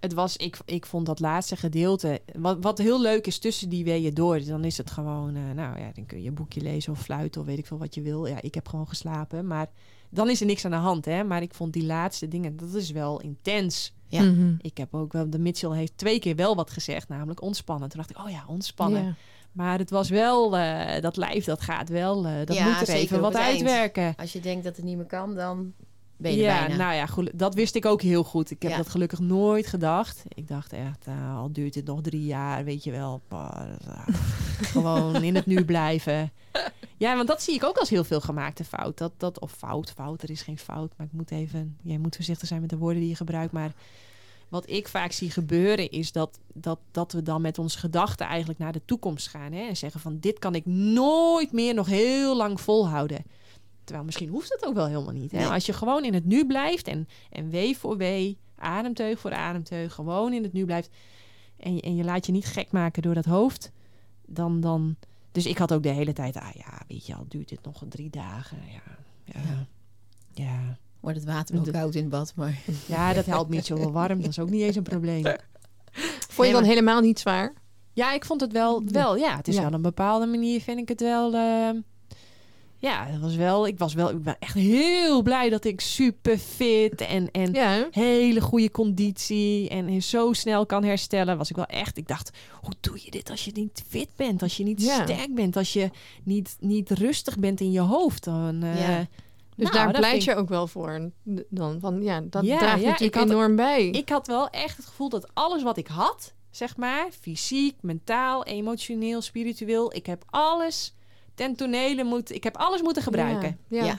het was ik, ik vond dat laatste gedeelte. Wat, wat heel leuk is tussen die weeën door, dan is het gewoon, eh, nou ja, dan kun je een boekje lezen of fluiten of weet ik veel wat je wil. Ja, ik heb gewoon geslapen, maar dan is er niks aan de hand, hè. Maar ik vond die laatste dingen, dat is wel intens. Ja. Mhm. Ik heb ook wel, de Mitchell heeft twee keer wel wat gezegd, namelijk ontspannen. Toen dacht ik, oh ja, ontspannen. Ja. Maar het was wel, eh, dat lijf, dat gaat wel, eh, dat Ja, moet er even wat eind. uitwerken. Als je denkt dat het niet meer kan, dan ben je ja, bijna. nou ja, goed, dat wist ik ook heel goed. Ik heb Ja. dat gelukkig nooit gedacht. Ik dacht echt, eh, al duurt het nog drie jaar, weet je wel. gewoon in het nu blijven. Ja, want dat zie ik ook als heel veel gemaakte fout. Dat, dat, of fout, fout, er is geen fout. Maar ik moet even, jij moet voorzichtig zijn met de woorden die je gebruikt. Maar wat ik vaak zie gebeuren is dat, dat, dat we dan met onze gedachten eigenlijk naar de toekomst gaan. Hè? En zeggen van dit kan ik nooit meer nog heel lang volhouden. Terwijl misschien hoeft het ook wel helemaal niet. Hè? Nee. Als je gewoon in het nu blijft en, en wee voor wee, ademteug voor ademteug, gewoon in het nu blijft. En je, en je laat je niet gek maken door dat hoofd. Dan, dan... Dus ik had ook de hele tijd, ah ja, weet je al, duurt dit nog drie dagen? Ja, ja, Ja. ja. Wordt het water wel De- koud in het bad, maar... Ja, dat helpt niet zo wel warm. Dat is ook niet eens een probleem. Vond je Nee, dan maar- helemaal niet zwaar? Ja, ik vond het wel, wel ja, het is Ja. wel een bepaalde manier, vind ik het wel. eh, ja, het was wel, ik was wel, ik ben echt heel blij dat ik super fit en, en Ja, hele goede conditie en zo snel kan herstellen. Was ik wel echt, ik dacht, hoe doe je dit als je niet fit bent, als je niet Ja. sterk bent, als je niet, niet rustig bent in je hoofd? Dan, eh, Ja. Dus nou, daar dat pleit je ook wel voor. Dan van ja, dat Ja, draagt ja, natuurlijk had- enorm bij. Ik had wel echt het gevoel dat alles wat ik had, zeg maar, fysiek, mentaal, emotioneel, spiritueel, ik heb alles ten tonele moeten, ik heb alles moeten gebruiken. Ja, ja. Ja.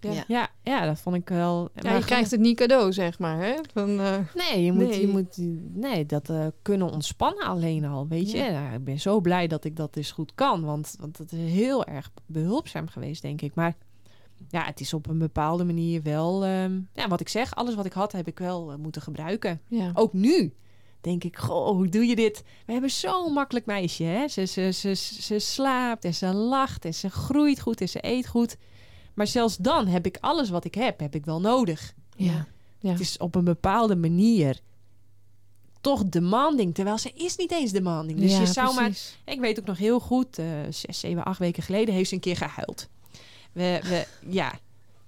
Ja. Ja. Ja, ja, dat vond ik wel. Ja, je krijgt het niet cadeau, zeg maar. Hè? Van, eh, Nee, je moet, Nee. Je moet nee, dat eh, kunnen ontspannen alleen al, weet je. Nou, ik ben zo blij dat ik dat dus goed kan, want, want het is heel erg behulpzaam geweest, denk ik. Maar ja, het is op een bepaalde manier wel, ehm, ja, wat ik zeg, alles wat ik had, heb ik wel eh, moeten gebruiken. ja. Ook nu denk ik, goh, hoe doe je dit? We hebben zo'n makkelijk meisje, hè? Ze, ze, ze, ze slaapt en ze lacht en ze groeit goed en ze eet goed. Maar zelfs dan heb ik alles wat ik heb, heb ik wel nodig. Ja. Ja. Het is op een bepaalde manier toch demanding, terwijl ze is niet eens demanding. Dus Ja, je zou maar... Ik weet ook nog heel goed, eh zes, zeven, acht weken geleden heeft ze een keer gehuild. We, we, ja,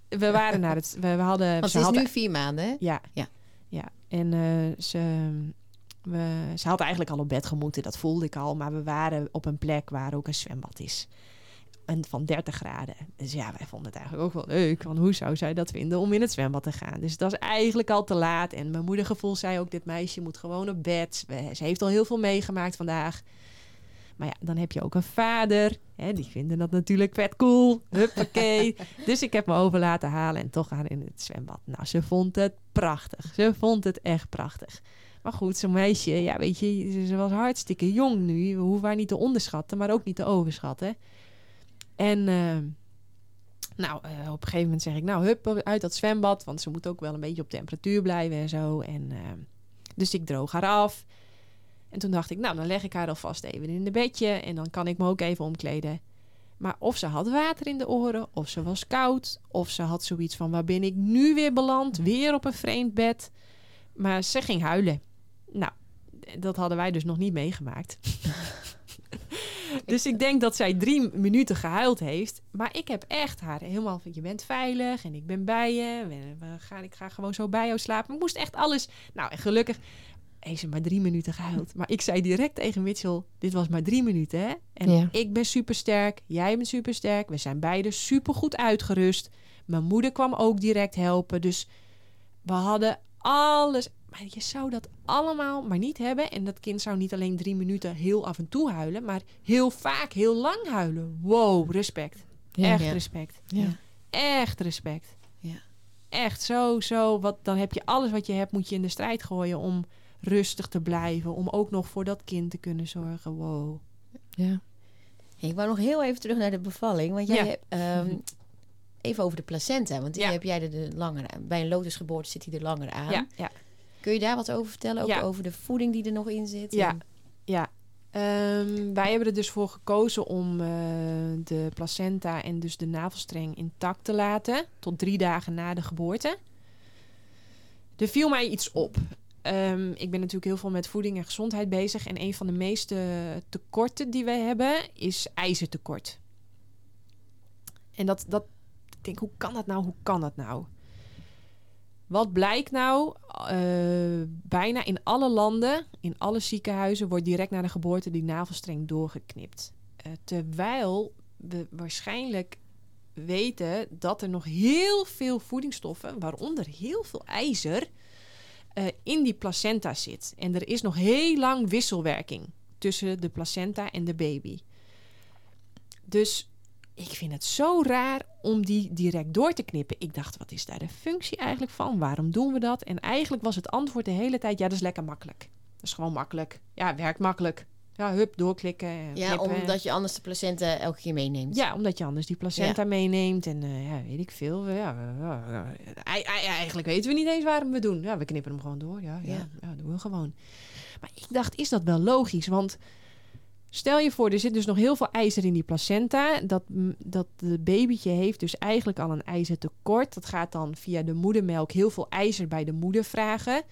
we waren naar het... We, we hadden... Want ze het is nu vier maanden, hè? ja. Ja. ja. En eh, ze, we, ze had eigenlijk al op bed gemoeten, dat voelde ik al. Maar we waren op een plek waar ook een zwembad is. En van 30 graden. Dus ja, wij vonden het eigenlijk ook wel leuk. Want hoe zou zij dat vinden om in het zwembad te gaan? Dus dat was eigenlijk al te laat. En mijn moedergevoel zei ook, dit meisje moet gewoon op bed. We- Ze heeft al heel veel meegemaakt vandaag. Maar ja, dan heb je ook een vader. Hè, die vinden dat natuurlijk vet cool. Huppakee. dus ik heb me over laten halen en toch gaan in het zwembad. Nou, ze vond het prachtig. Ze vond het echt prachtig. Maar goed, zo'n meisje, ja, weet je, ze- was hartstikke jong nu. We hoeven haar niet te onderschatten, maar ook niet te overschatten. En eh, nou, eh, op een gegeven moment zeg ik, nou, hup, uit dat zwembad. Want ze moet ook wel een beetje op temperatuur blijven en zo. En, eh, dus ik droog haar af. En toen dacht ik, nou, dan leg ik haar alvast even in de bedje. En dan kan ik me ook even omkleden. Maar of ze had water in de oren, of ze was koud, of ze had zoiets van: waar ben ik nu weer beland? Weer op een vreemd bed. Maar ze ging huilen. Nou, dat hadden wij dus nog niet meegemaakt. Dus ik denk dat zij drie minuten gehuild heeft. Maar ik heb echt haar helemaal van je bent veilig en ik ben bij je. We, we gaan, ik ga gewoon zo bij jou slapen. Ik moest echt alles. Nou, en gelukkig heeft ze maar drie minuten gehuild. Maar ik zei direct tegen Mitchell: Dit was maar drie minuten, hè? En Ja. ik ben supersterk. Jij bent supersterk. We zijn beide supergoed uitgerust. Mijn moeder kwam ook direct helpen. Dus we hadden alles. Maar je zou dat allemaal maar niet hebben. En dat kind zou niet alleen drie minuten heel af en toe huilen, maar heel vaak, heel lang huilen. Wow, respect. Ja. Echt Ja. respect. Ja. Echt respect. Ja. Echt zo, zo. Wat, dan heb je alles wat je hebt, moet je in de strijd gooien om rustig te blijven. Om ook nog voor dat kind te kunnen zorgen. Wow. Ja. Hey, ik wou nog heel even terug naar de bevalling. Want jij Ja. hebt, ehm, even over de placenta. Want die Ja. heb jij er de langer aan. Bij een lotusgeboorte zit hij er langer aan. Ja, ja. Kun je daar wat over vertellen? Ook over de voeding die er nog in zit? Ja. En- Ja, Ehm, wij hebben er dus voor gekozen om eh, de placenta en dus de navelstreng intact te laten tot drie dagen na de geboorte. Er viel mij iets op. Ehm, ik ben natuurlijk heel veel met voeding en gezondheid bezig en een van de meeste tekorten die wij hebben is ijzertekort. En dat, dat, ik denk, hoe kan dat nou? Hoe kan dat nou? Wat blijkt nou? Eh, bijna in alle landen, in alle ziekenhuizen, wordt direct na de geboorte die navelstreng doorgeknipt. Eh, terwijl we waarschijnlijk weten dat er nog heel veel voedingsstoffen, waaronder heel veel ijzer, eh, in die placenta zit. En er is nog heel lang wisselwerking tussen de placenta en de baby. Dus ik vind het zo raar om die direct door te knippen. Ik dacht, wat is daar de functie eigenlijk van? Waarom doen we dat? En eigenlijk was het antwoord de hele tijd, ja, dat is lekker makkelijk. Dat is gewoon makkelijk. Ja, werkt makkelijk. Ja, hup, doorklikken. en Ja, knippen. omdat je anders de placenta elke keer meeneemt. Ja, omdat je anders die placenta meeneemt. En eh, ja, weet ik veel. Ja, ja, ja, ei- ei- eigenlijk weten we niet eens waarom we doen. Ja, we knippen hem gewoon door. Ja, ja, Ja. doen we gewoon. Maar ik dacht, is dat wel logisch? Want stel je voor, er zit dus nog heel veel ijzer in die placenta. Dat, m- dat de babytje heeft dus eigenlijk al een ijzertekort. Dat gaat dan via de moedermelk heel veel ijzer bij de moeder vragen.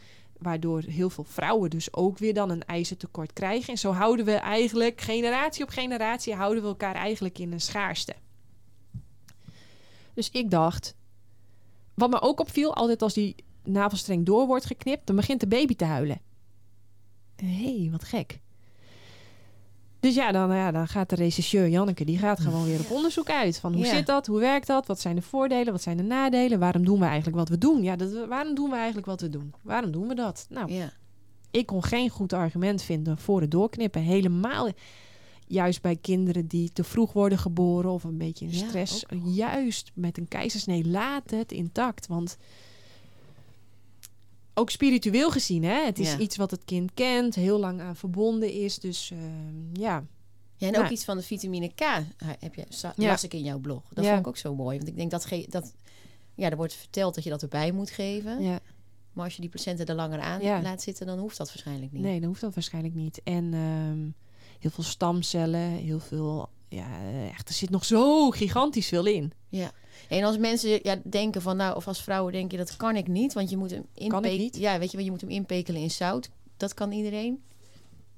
Waardoor heel veel vrouwen dus ook weer dan een ijzertekort krijgen. En zo houden we eigenlijk, generatie op generatie, houden we elkaar eigenlijk in een schaarste. Dus ik dacht, wat me ook opviel, altijd als die navelstreng door wordt geknipt, dan begint de baby te huilen. Hé, hey, wat gek. Dus ja dan, ja, dan gaat de rechercheur Janneke, die gaat gewoon weer op onderzoek uit. Van hoe Ja. zit dat, hoe werkt dat, wat zijn de voordelen, wat zijn de nadelen, waarom doen we eigenlijk wat we doen? Ja, dat, waarom doen we eigenlijk wat we doen? Waarom doen we dat? Nou, Ja. ik kon geen goed argument vinden voor het doorknippen. Helemaal juist bij kinderen die te vroeg worden geboren of een beetje in stress. Juist met een keizersnee laat het intact. Want ook spiritueel gezien, hè, het is Ja. iets wat het kind kent, heel lang aan verbonden is. Dus ehm, ja, Ja, en Nou. ook iets van de vitamine K heb je, sa- Ja. las ik in jouw blog. Dat vond ik ook zo mooi. Want ik denk dat, dat ja, er wordt verteld dat je dat erbij moet geven. ja. Maar als je die placenta er langer aan Ja. laat zitten, dan hoeft dat waarschijnlijk niet. nee, dan hoeft dat waarschijnlijk niet. En ehm, heel veel stamcellen, heel veel. Ja, echt, er zit nog zo gigantisch veel in. Ja. En als mensen ja, denken van, nou, of als vrouwen denken, dat kan ik niet, want je moet hem Kan ik inpe- niet? Ja, weet je, je moet hem inpekelen in zout. Dat kan iedereen.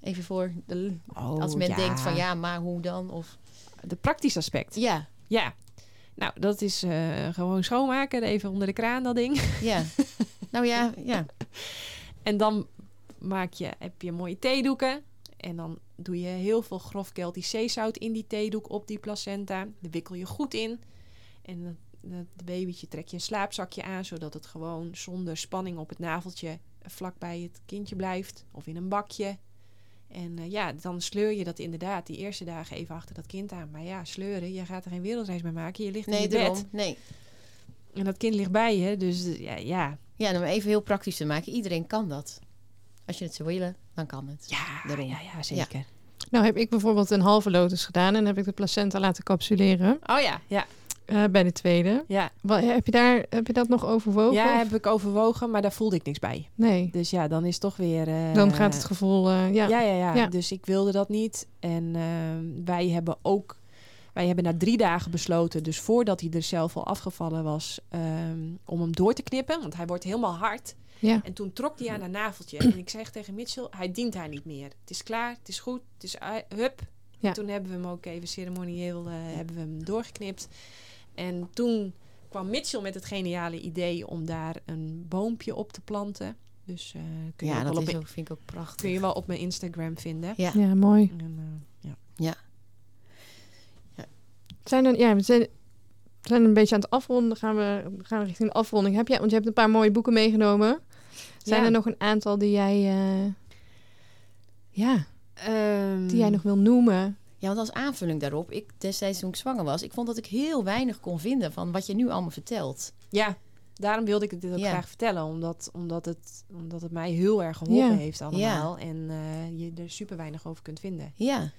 Even voor de, Oh, als men ja. denkt van, ja, maar hoe dan? Of De praktisch aspect. ja, Ja. Nou, dat is eh, gewoon schoonmaken, even onder de kraan dat ding. ja. nou ja, ja. En dan maak je, heb je mooie theedoeken. En dan doe je heel veel grof Keltisch zeezout in die theedoek op die placenta. Dan wikkel je goed in. En het babytje trek je een slaapzakje aan, zodat het gewoon zonder spanning op het naveltje vlakbij het kindje blijft. Of in een bakje. En eh, ja, dan sleur je dat inderdaad die eerste dagen even achter dat kind aan. Maar ja, sleuren, je gaat er geen wereldreis mee maken. Je ligt in Nee, je bed. Nee. En dat kind ligt bij je. Dus eh, ja, ja, Ja, om even heel praktisch te maken. Iedereen kan dat. Als je het zou willen, dan kan het. ja, Daarom. ja, ja zeker. Nou heb ik bijvoorbeeld een halve lotus gedaan en heb ik de placenta laten capsuleren Oh ja, ja, eh, bij de tweede. ja. Wat, heb, je daar, heb je dat nog overwogen? Ja, of- heb ik overwogen, maar daar voelde ik niks bij. Nee, Dus ja, dan is toch weer... eh, dan gaat het gevoel... eh, ja. Ja, ja, ja, Ja. Dus ik wilde dat niet. En ehm, wij hebben ook... Wij hebben na drie dagen besloten, dus voordat hij er zelf al afgevallen was, ehm, om hem door te knippen. Want hij wordt helemaal hard. Ja. En toen trok hij aan haar naveltje. En ik zeg tegen Mitchell, hij dient haar niet meer. Het is klaar, het is goed, het is hup. Ja. Toen hebben we hem ook even ceremonieel eh, hebben we hem doorgeknipt. En toen kwam Mitchell met het geniale idee om daar een boompje op te planten. Dus eh, kun, je Ja, ook dat op is ook, vind ik ook prachtig. kun je wel op mijn Instagram vinden. Ja. Ja, mooi. En, eh, ja. Zijn er, ja, we zijn, zijn een beetje aan het afronden. Gaan we, gaan we richting de afronding. Heb jij, want je hebt een paar mooie boeken meegenomen. Zijn Ja. er nog een aantal die jij, eh, ja, Ehm, die jij nog wil noemen? Ja, want als aanvulling daarop, ik destijds toen ik zwanger was, ik vond dat ik heel weinig kon vinden van wat je nu allemaal vertelt. Ja, daarom wilde ik dit ook Ja. graag vertellen. Omdat, omdat, het, omdat het mij heel erg geholpen Ja. heeft allemaal. En eh, je er super weinig over kunt vinden. Ja,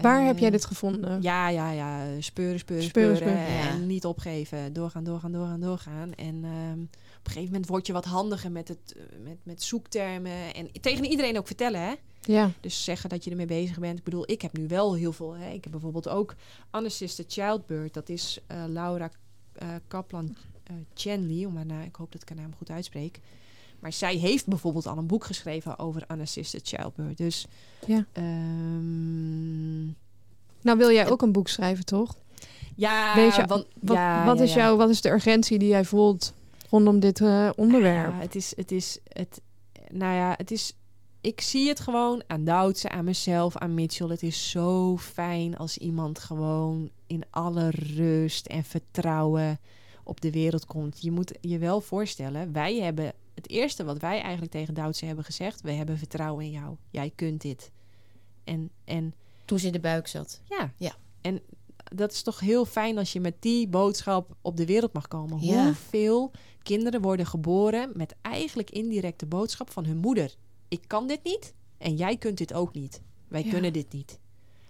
Waar Eh, heb jij dit gevonden? Ja, ja, ja. Speuren, speuren, Speuren, speuren. speuren. Ja. En niet opgeven. Doorgaan, doorgaan, doorgaan, doorgaan. En ehm, op een gegeven moment word je wat handiger met, het, eh, met, met zoektermen. En tegen iedereen ook vertellen, hè. Ja, Dus zeggen dat je ermee bezig bent. Ik bedoel, ik heb nu wel heel veel. Hè. Ik heb bijvoorbeeld ook Unassisted Childbirth. Dat is eh, Laura eh, Kaplan Chenley. Om haar na, ik hoop dat ik haar naam goed uitspreek. Maar zij heeft bijvoorbeeld al een boek geschreven over Unassisted Childbirth. Dus ja. ehm, Nou wil jij ook een boek schrijven, toch? ja, Weet je, want, Wat, ja, wat, ja, is ja. Jouw, wat is de urgentie die jij voelt rondom dit eh, onderwerp? Ja, het is, het is, het, nou ja, het is, ik zie het gewoon aan Doutse, aan mezelf, aan Mitchell. Het is zo fijn als iemand gewoon in alle rust en vertrouwen op de wereld komt. Je moet je wel voorstellen, wij hebben, het eerste wat wij eigenlijk tegen Doutse hebben gezegd, we hebben vertrouwen in jou. Jij kunt dit. En, en toen ze in de buik zat. ja. Ja. En dat is toch heel fijn als je met die boodschap op de wereld mag komen. Ja. Hoeveel kinderen worden geboren met eigenlijk indirecte boodschap van hun moeder. Ik kan dit niet en jij kunt dit ook niet. Wij Ja. kunnen dit niet.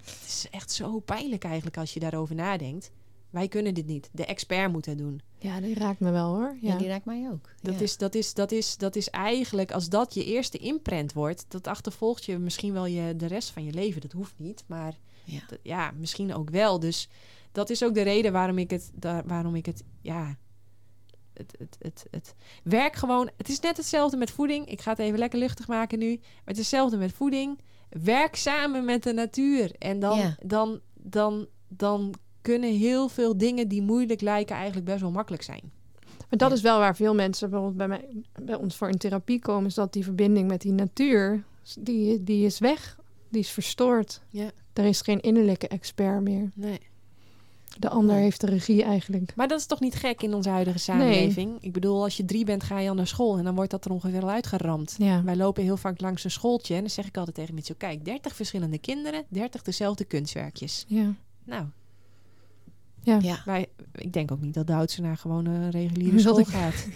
Het is echt zo pijnlijk eigenlijk als je daarover nadenkt. Wij kunnen dit niet. De expert moet het doen. Ja, die raakt me wel hoor. Ja, Ja. die raakt mij ook. Dat, Ja. is, dat, is, dat, is, dat is eigenlijk, als dat je eerste imprint wordt, dat achtervolgt je misschien wel je, de rest van je leven. Dat hoeft niet, maar Ja. dat- ja, misschien ook wel. Dus dat is ook de reden waarom ik het, daar, waarom ik het, ja, het, het, het, het werk gewoon. Het is net hetzelfde met voeding. Ik ga het even lekker luchtig maken nu. Maar het is hetzelfde met voeding. Werk samen met de natuur. En dan, Ja. dan, dan, dan kunnen heel veel dingen die moeilijk lijken eigenlijk best wel makkelijk zijn. Maar dat Ja. is wel waar veel mensen bijvoorbeeld bij, mij, bij ons voor in therapie komen, is dat die verbinding met die natuur, die, die is weg, die is verstoord. Ja. Er is geen innerlijke expert meer. Nee. De ander heeft de regie eigenlijk. Maar dat is toch niet gek in onze huidige samenleving? Ik bedoel, als je drie bent, ga je al naar school en dan wordt dat er ongeveer al uitgeramd. Ja. Wij lopen heel vaak langs een schooltje en dan zeg ik altijd tegen Mitchell, kijk, 30 verschillende kinderen, 30 dezelfde kunstwerkjes. Ja. Nou, Ja. Ja. wij, ik denk ook niet dat Duitse naar gewoon een reguliere school ik- gaat.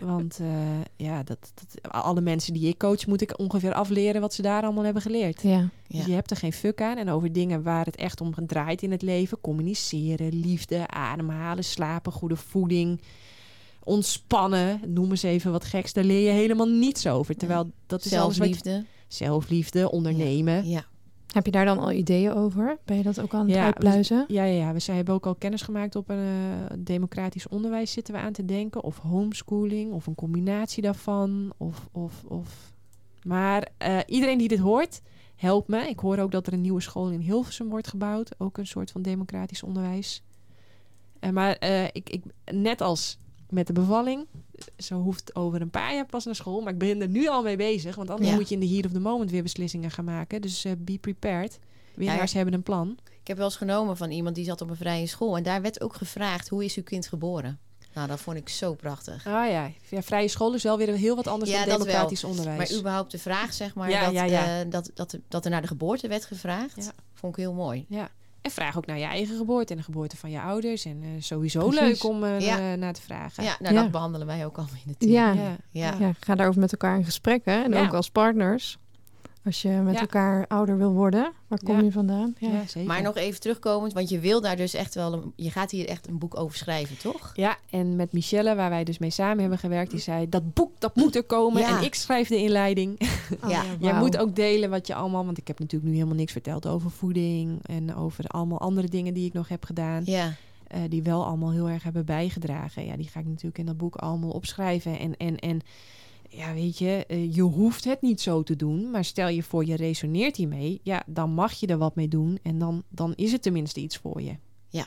Want eh, ja, dat, dat, alle mensen die ik coach, moet ik ongeveer afleren wat ze daar allemaal hebben geleerd. Ja. Ja. Dus je hebt er geen fuck aan. En over dingen waar het echt om draait in het leven. Communiceren, liefde, ademhalen, slapen, goede voeding. Ontspannen, noem eens even wat geks. Daar leer je helemaal niets over. Terwijl dat is alles wat Zelfliefde. Zelfliefde, ondernemen. Ja. Heb je daar dan al ideeën over? Ben je dat ook aan het Ja, uitpluizen? Ja, ja, ja. We zijn, hebben ook al kennis gemaakt op een eh, democratisch onderwijs zitten we aan te denken. Of homeschooling, of een combinatie daarvan. Of, of, of. Maar eh, iedereen die dit hoort, help me. Ik hoor ook dat er een nieuwe school in Hilversum wordt gebouwd. Ook een soort van democratisch onderwijs. Eh, maar ik, ik, net als met de bevalling, zo hoeft over een paar jaar pas naar school. Maar ik ben er nu al mee bezig. Want anders Ja. moet je in de heat of the moment weer beslissingen gaan maken. Dus eh, be prepared. Winnaars hebben een plan. Ik heb wel eens genomen van iemand die zat op een vrije school. En daar werd ook gevraagd, hoe is uw kind geboren? Nou, dat vond ik zo prachtig. Ah ja. ja, vrije school is wel weer heel wat anders Ja, dan dat democratisch wel. onderwijs. Maar überhaupt de vraag, zeg maar, Ja, dat, ja, eh, dat, dat, dat er naar de geboorte werd gevraagd, vond ik heel mooi. Ja. En vraag ook naar je eigen geboorte en de geboorte van je ouders. En eh, sowieso Precies. leuk om eh, Ja. eh, naar te vragen. Ja, nou, Ja. dat behandelen wij ook al in het team. Ja. Ja. Ja. Ja, ga daarover met elkaar in gesprek. Hè? En Ja. ook als partners. Als je met Ja. elkaar ouder wil worden. Waar kom Ja. je vandaan? Ja. Ja, zeker. Maar nog even terugkomend, want je wil daar dus echt wel... Een, je gaat hier echt een boek over schrijven, toch? Ja, en met Michelle, waar wij dus mee samen hebben gewerkt, die zei: dat boek dat moet er komen. Ja. En ik schrijf de inleiding. Oh, Ja. Jij moet ook delen wat je allemaal, want ik heb natuurlijk nu helemaal niks verteld over voeding en over allemaal andere dingen die ik nog heb gedaan. Ja. eh, die wel allemaal heel erg hebben bijgedragen. Ja, die ga ik natuurlijk in dat boek allemaal opschrijven. En, en, en ja, weet je, eh, je hoeft het niet zo te doen. Maar stel je voor, je resoneert hiermee. Ja, dan mag je er wat mee doen. En dan, dan is het tenminste iets voor je. Ja.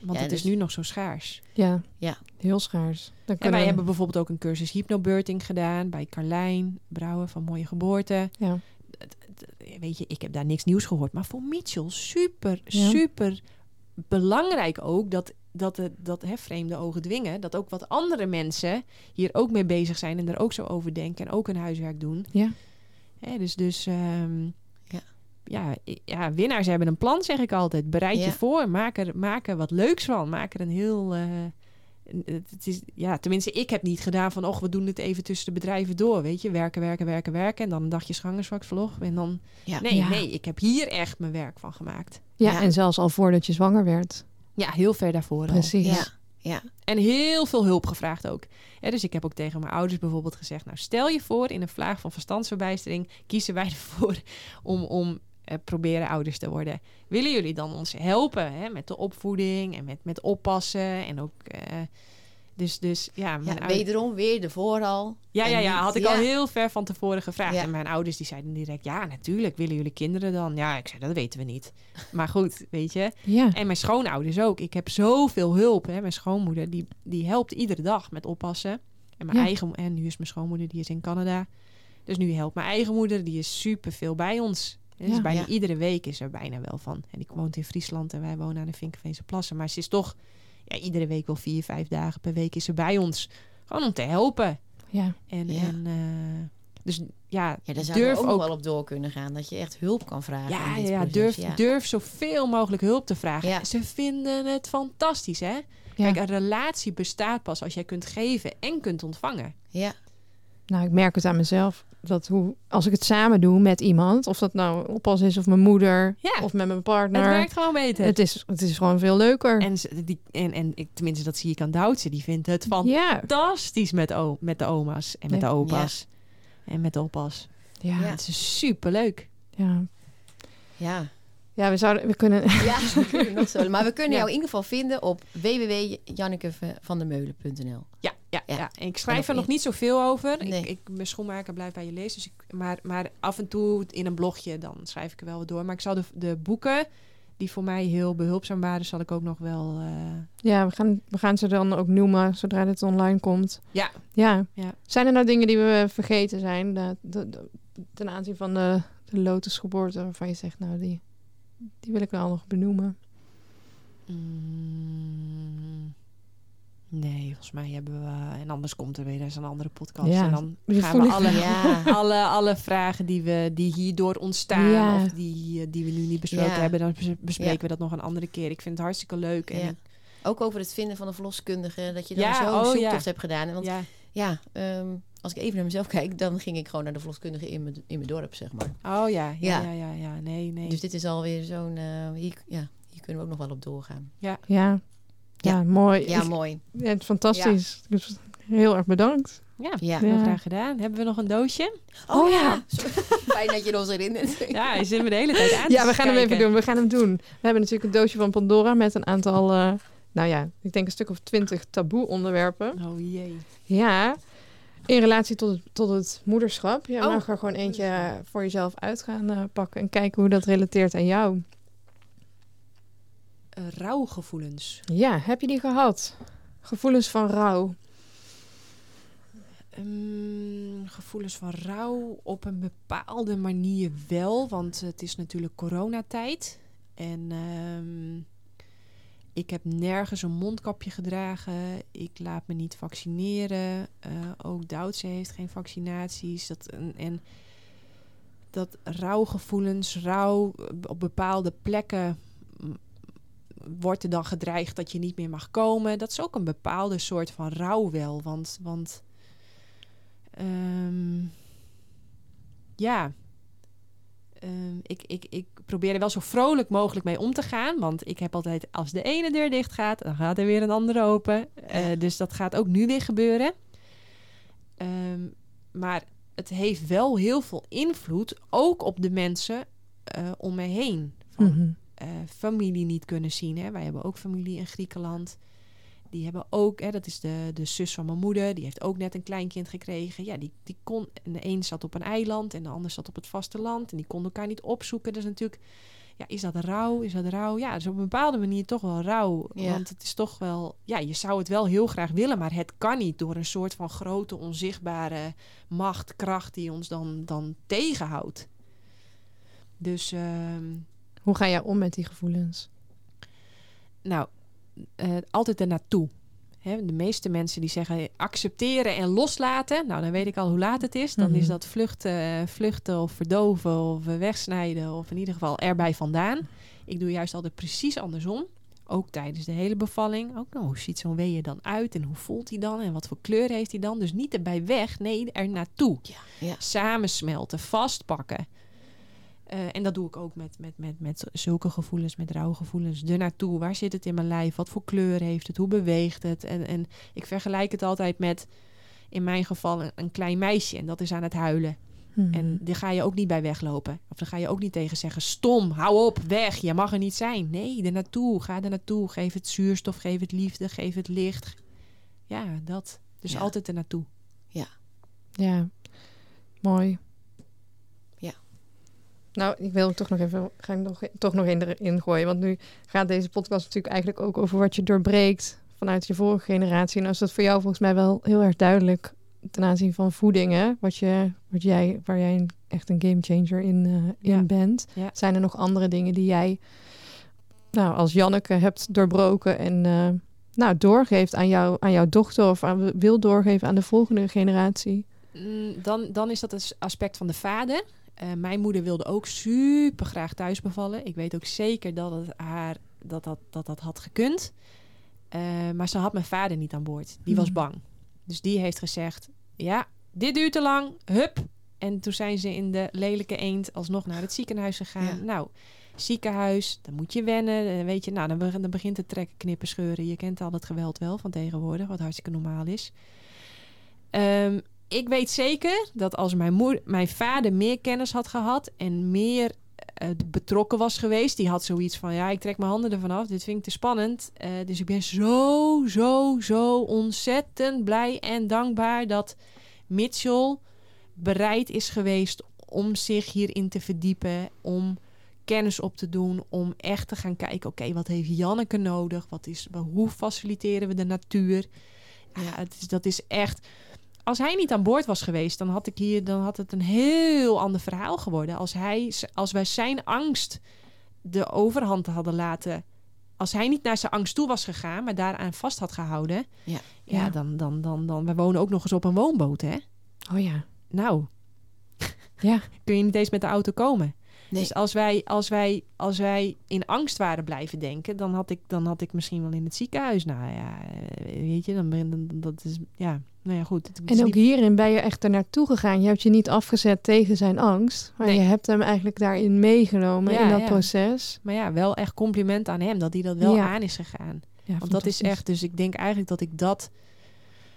Want Ja, het is dus- nu nog zo schaars. Ja, Ja. heel schaars. Dan En kunnen wij we- hebben bijvoorbeeld ook een cursus hypnobirthing gedaan bij Carlijn Brouwer van Mooie Geboorte. Ja. Het- Weet je, ik heb daar niks nieuws gehoord. Maar voor Mitchell super, Ja. super belangrijk ook dat, dat, het, dat hè, vreemde ogen dwingen. Dat ook wat andere mensen hier ook mee bezig zijn en er ook zo over denken en ook hun huiswerk doen. Ja. Hè, dus dus ehm, Ja. ja, ja, winnaars hebben een plan, zeg ik altijd. Bereid je voor, maak er, maak er wat leuks van. Maak er een heel... eh, het het is, ja, tenminste, ik heb niet gedaan van... och, we doen het even tussen de bedrijven door, weet je. Werken, werken, werken, werken. En dan een dagje zwangerschapsverlof. En dan... Ja. Nee, Ja. nee, ik heb hier echt mijn werk van gemaakt. Ja, Ja. en zelfs al voordat je zwanger werd. Ja, heel ver daarvoor. Precies. Ja. Ja. En heel veel hulp gevraagd ook. Ja, dus ik heb ook tegen mijn ouders bijvoorbeeld gezegd... nou, stel je voor, in een vlaag van verstandsverbijstering... kiezen wij ervoor om, om eh, proberen ouders te worden. Willen jullie dan ons helpen hè, met de opvoeding en met, met oppassen? En ook... eh, dus, dus ja, mijn Ja, ouders- wederom weer de vooral. ja, ja, ja, had ik ja. al heel ver van tevoren gevraagd. Ja. En mijn ouders die zeiden direct... ja, natuurlijk, willen jullie kinderen dan? Ja, ik zei, dat weten we niet. Maar goed, weet je... Ja. En mijn schoonouders ook. Ik heb zoveel hulp. Hè. Mijn schoonmoeder die, die helpt iedere dag met oppassen. En mijn Ja. eigen en nu is mijn schoonmoeder die is in Canada. Dus nu helpt mijn eigen moeder, die is super veel bij ons. Dus bijna Ja. iedere week is er bijna wel van. En ik woont in Friesland en wij wonen aan de Vinkenveense Plassen. Maar ze is toch ja, iedere week wel vier, vijf dagen per week is ze bij ons. Gewoon om te helpen. Ja. En, Ja. en eh, dus ja, Ja, daar durf we ook, wel op door kunnen gaan. Dat je echt hulp kan vragen. ja, in dit ja, proces, durf, ja. durf zoveel mogelijk hulp te vragen. Ja. Ze vinden het fantastisch, hè? Ja. Kijk, een relatie bestaat pas als jij kunt geven en kunt ontvangen. Ja. Nou, ik merk het aan mezelf. Dat hoe, als ik het samen doe met iemand, of dat nou oppas is of mijn moeder Ja. of met mijn Het partner. werkt gewoon beter. Het is, het is gewoon veel leuker. en, ze- die, en, en ik, tenminste, dat zie ik aan Doutse. Die vindt het ja. fantastisch met, o, met de oma's en met Ja. de opa's. En met de oppas. Ja. Ja. Ja. Het is superleuk. Ja. Ja. Ja, we zouden, we kunnen. Ja, we kunnen nog zo. Maar we kunnen Ja. jou in ieder geval vinden op www.jannekevandemeulen.nl. Ja, ja, ja. Ik schrijf er nog niet zoveel over. Nee. Ik, ik, mijn schoenmaker blijft bij je lezen. Dus ik, maar, maar af en toe in een blogje, dan schrijf ik er wel wat door. Maar ik zal de, de boeken, die voor mij heel behulpzaam waren, zal ik ook nog wel... eh, Ja, we gaan, we gaan ze dan ook noemen zodra dit online komt. Ja. ja. Ja. Zijn er nou dingen die we vergeten zijn de, de- de- ten aanzien van de, de lotusgeboorte waarvan je zegt, nou, die, die wil ik wel nog benoemen? Mm, nee, volgens mij hebben we... En anders komt er weer eens een andere podcast. Ja, En dan gaan we alle, Ja. alle, alle vragen die, we, die hierdoor ontstaan... Ja. of die, die we nu niet besproken Ja. hebben... dan bes- bespreken Ja. we dat nog een andere keer. Ik vind het hartstikke leuk. En Ook over het vinden van een verloskundige. Dat je dan Ja, zo oh, zoektocht hebt gedaan. Want ja, ja. ehm, als ik even naar mezelf kijk, dan ging ik gewoon naar de verloskundige in mijn, in mijn dorp, zeg maar. Oh ja, ja, ja, Ja. ja. ja. Nee, nee. Dus dit is alweer zo'n... eh, hier, ja, hier kunnen we ook nog wel op doorgaan. Ja. Ja, Ja. mooi. Ja, mooi. ja, fantastisch. Dus heel erg bedankt. ja, Ja. heel Ja. graag gedaan. Hebben we nog een doosje? Oh, ja! Fijn dat je ons herinnert. Ja, je zit me de hele tijd aan Ja, we gaan hem even doen. We gaan hem doen. We hebben natuurlijk een doosje van Pandora met een aantal, eh, nou ja, ik denk een stuk of twintig taboe onderwerpen. Oh jee. Ja, in relatie tot het, tot het moederschap. Je Oh, mag er gewoon eentje moederschap. voor jezelf uit gaan eh, pakken en kijken hoe dat relateert aan jou. Eh, rouwgevoelens. Ja, heb je die gehad? Gevoelens van rouw. Ehm, gevoelens van rouw op een bepaalde manier wel, want het is natuurlijk coronatijd. En ehm, ik heb nergens een mondkapje gedragen. Ik laat me niet vaccineren. Eh, ook Duitse heeft geen vaccinaties. Dat, en, en dat rouwgevoelens, rouw op bepaalde plekken wordt er dan gedreigd dat je niet meer mag komen. Dat is ook een bepaalde soort van rouw wel. Want, want Ehm, ja. Ehm, ik, ik, ik probeer er wel zo vrolijk mogelijk mee om te gaan. Want ik heb altijd, als de ene deur dicht gaat, dan gaat er weer een andere open. Eh, dus dat gaat ook nu weer gebeuren. Ehm, maar het heeft wel heel veel invloed, ook op de mensen eh, om me heen. Van, Mhm. Eh, familie niet kunnen zien. Hè. Wij hebben ook familie in Griekenland. Die hebben ook, hè, dat is de, de zus van mijn moeder, die heeft ook net een kleinkind gekregen. Ja, die, die kon, en de een zat op een eiland en de ander zat op het vasteland. En die konden elkaar niet opzoeken. Dus natuurlijk, ja, is dat rouw? Is dat rouw? Ja, dus op een bepaalde manier toch wel rouw. Ja. Want het is toch wel, ja, je zou het wel heel graag willen, maar het kan niet door een soort van grote, onzichtbare macht, kracht die ons dan, dan tegenhoudt. Dus, ehm, Hoe ga jij om met die gevoelens? nou, eh, altijd er naartoe. Hè, de meeste mensen die zeggen accepteren en loslaten. Nou, dan weet ik al hoe laat het is. Dan Mhm. is dat vluchten, vluchten of verdoven of wegsnijden. Of in ieder geval erbij vandaan. Ik doe juist altijd precies andersom. Ook tijdens de hele bevalling. Ook, nou, hoe ziet zo'n weeën dan uit? En hoe voelt hij dan? En wat voor kleur heeft hij dan? Dus niet erbij weg. Nee, er naartoe. Ja, ja. Samensmelten, vastpakken. Eh, en dat doe ik ook met, met, met, met zulke gevoelens, met rouwgevoelens. Er naartoe. Waar zit het in mijn lijf? Wat voor kleur heeft het? Hoe beweegt het? En, en ik vergelijk het altijd met, in mijn geval, een, een klein meisje. En dat is aan het huilen. Mhm. En daar ga je ook niet bij weglopen. Of dan ga je ook niet tegen zeggen: stom, hou op, weg, je mag er niet zijn. Nee, er naartoe, ga er naartoe. Geef het zuurstof, geef het liefde, geef het licht. Ja, dat. Dus Ja. altijd er naartoe. Ja, mooi. Nou, ik wil toch nog even, ga ik nog, toch nog in erin gooien. Want nu gaat deze podcast natuurlijk eigenlijk ook over wat je doorbreekt vanuit je vorige generatie. En als dat voor jou volgens mij wel heel erg duidelijk ten aanzien van voedingen, wat je, wat jij, waar jij een, echt een gamechanger in, eh, in Ja. bent. Ja. Zijn er nog andere dingen die jij nou, als Janneke hebt doorbroken en eh, nou, doorgeeft aan, jou, aan jouw dochter of aan, wil doorgeven aan de volgende generatie? Mm, dan, dan is dat het aspect van de vader. Eh, mijn moeder wilde ook super graag thuis bevallen. Ik weet ook zeker dat het haar dat dat, dat, dat had gekund. Eh, maar ze had mijn vader niet aan boord. Die was Hmm. bang. Dus die heeft gezegd: Ja, dit duurt te lang. Hup. En toen zijn ze in de lelijke eend alsnog naar het ziekenhuis gegaan. Ja. Nou, ziekenhuis, dan moet je wennen. eh, Weet je, nou, dan, be- dan begint het trekken, knippen, scheuren. Je kent al het geweld wel van tegenwoordig, wat hartstikke normaal is. Ehm, ik weet zeker dat als mijn, moeder, mijn vader meer kennis had gehad en meer eh, betrokken was geweest, die had zoiets van: ja, ik trek mijn handen ervan af, dit vind ik te spannend. Eh, dus ik ben zo, zo, zo ontzettend blij en dankbaar dat Mitchell bereid is geweest om zich hierin te verdiepen, om kennis op te doen, om echt te gaan kijken: oké, wat heeft Janneke nodig? Wat is, hoe faciliteren we de natuur? Ja, het is, dat is echt. Als hij niet aan boord was geweest, dan had ik hier, dan had het een heel ander verhaal geworden. Als hij, als wij zijn angst de overhand hadden laten, als hij niet naar zijn angst toe was gegaan, maar daaraan vast had gehouden, Ja. ja, Ja. dan, dan, dan, dan, we wonen ook nog eens op een woonboot, hè? Oh ja. Nou, Ja. kun je niet eens met de auto komen. Nee. Dus als wij, als, wij, als wij in angst waren blijven denken, dan had ik, dan had ik misschien wel in het ziekenhuis. Nou ja, eh, weet je, dan dan, dat is, ja, nou ja, goed. Het En ook hierin ben je echt er naartoe gegaan. Je hebt je niet afgezet tegen zijn angst. Maar Nee. je hebt hem eigenlijk daarin meegenomen Ja, in dat ja. proces. Maar ja, wel echt compliment aan hem dat hij dat wel aan is gegaan. Ja, Want dat is echt, dus ik denk eigenlijk dat ik dat,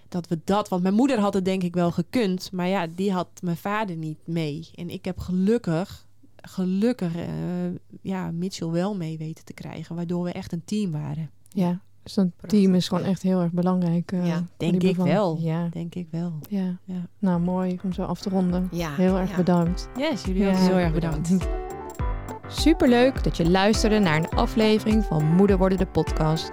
dat we dat, want mijn moeder had het denk ik wel gekund, maar ja, die had mijn vader niet mee. En ik heb gelukkig, gelukkig, eh, ja, Mitchell wel mee weten te krijgen, waardoor we echt een team waren. Ja, dus dat Prachtig, team is gewoon echt heel erg belangrijk. eh, Ja, denk ik wel. Ja, Denk ik wel. ja. Ja. Nou, mooi om zo af te ronden. Ja, Heel erg ja. bedankt. Yes, jullie Ja. ook heel erg bedankt. Superleuk dat je luisterde naar een aflevering van Moeder Worden de podcast.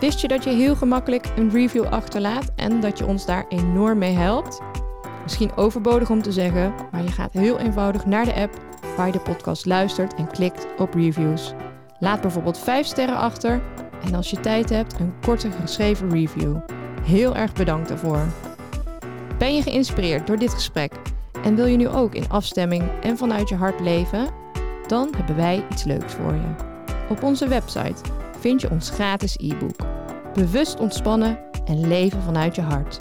Wist je dat je heel gemakkelijk een review achterlaat en dat je ons daar enorm mee helpt? Misschien overbodig om te zeggen, maar je gaat heel eenvoudig naar de app waar je de podcast luistert en klikt op reviews. Laat bijvoorbeeld 5 sterren achter en als je tijd hebt een korte geschreven review. Heel erg bedankt daarvoor. Ben je geïnspireerd door dit gesprek en wil je nu ook in afstemming en vanuit je hart leven? Dan hebben wij iets leuks voor je. Op onze website vind je ons gratis e-book. Bewust ontspannen en leven vanuit je hart.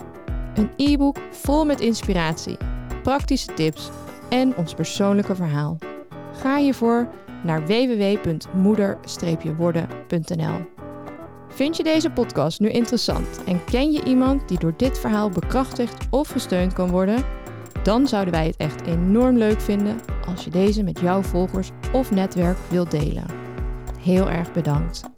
Een e-book vol met inspiratie, praktische tips en ons persoonlijke verhaal. Ga hiervoor naar www.moeder-worden.nl. Vind je deze podcast nu interessant en ken je iemand die door dit verhaal bekrachtigd of gesteund kan worden? Dan zouden wij het echt enorm leuk vinden als je deze met jouw volgers of netwerk wilt delen. Heel erg bedankt.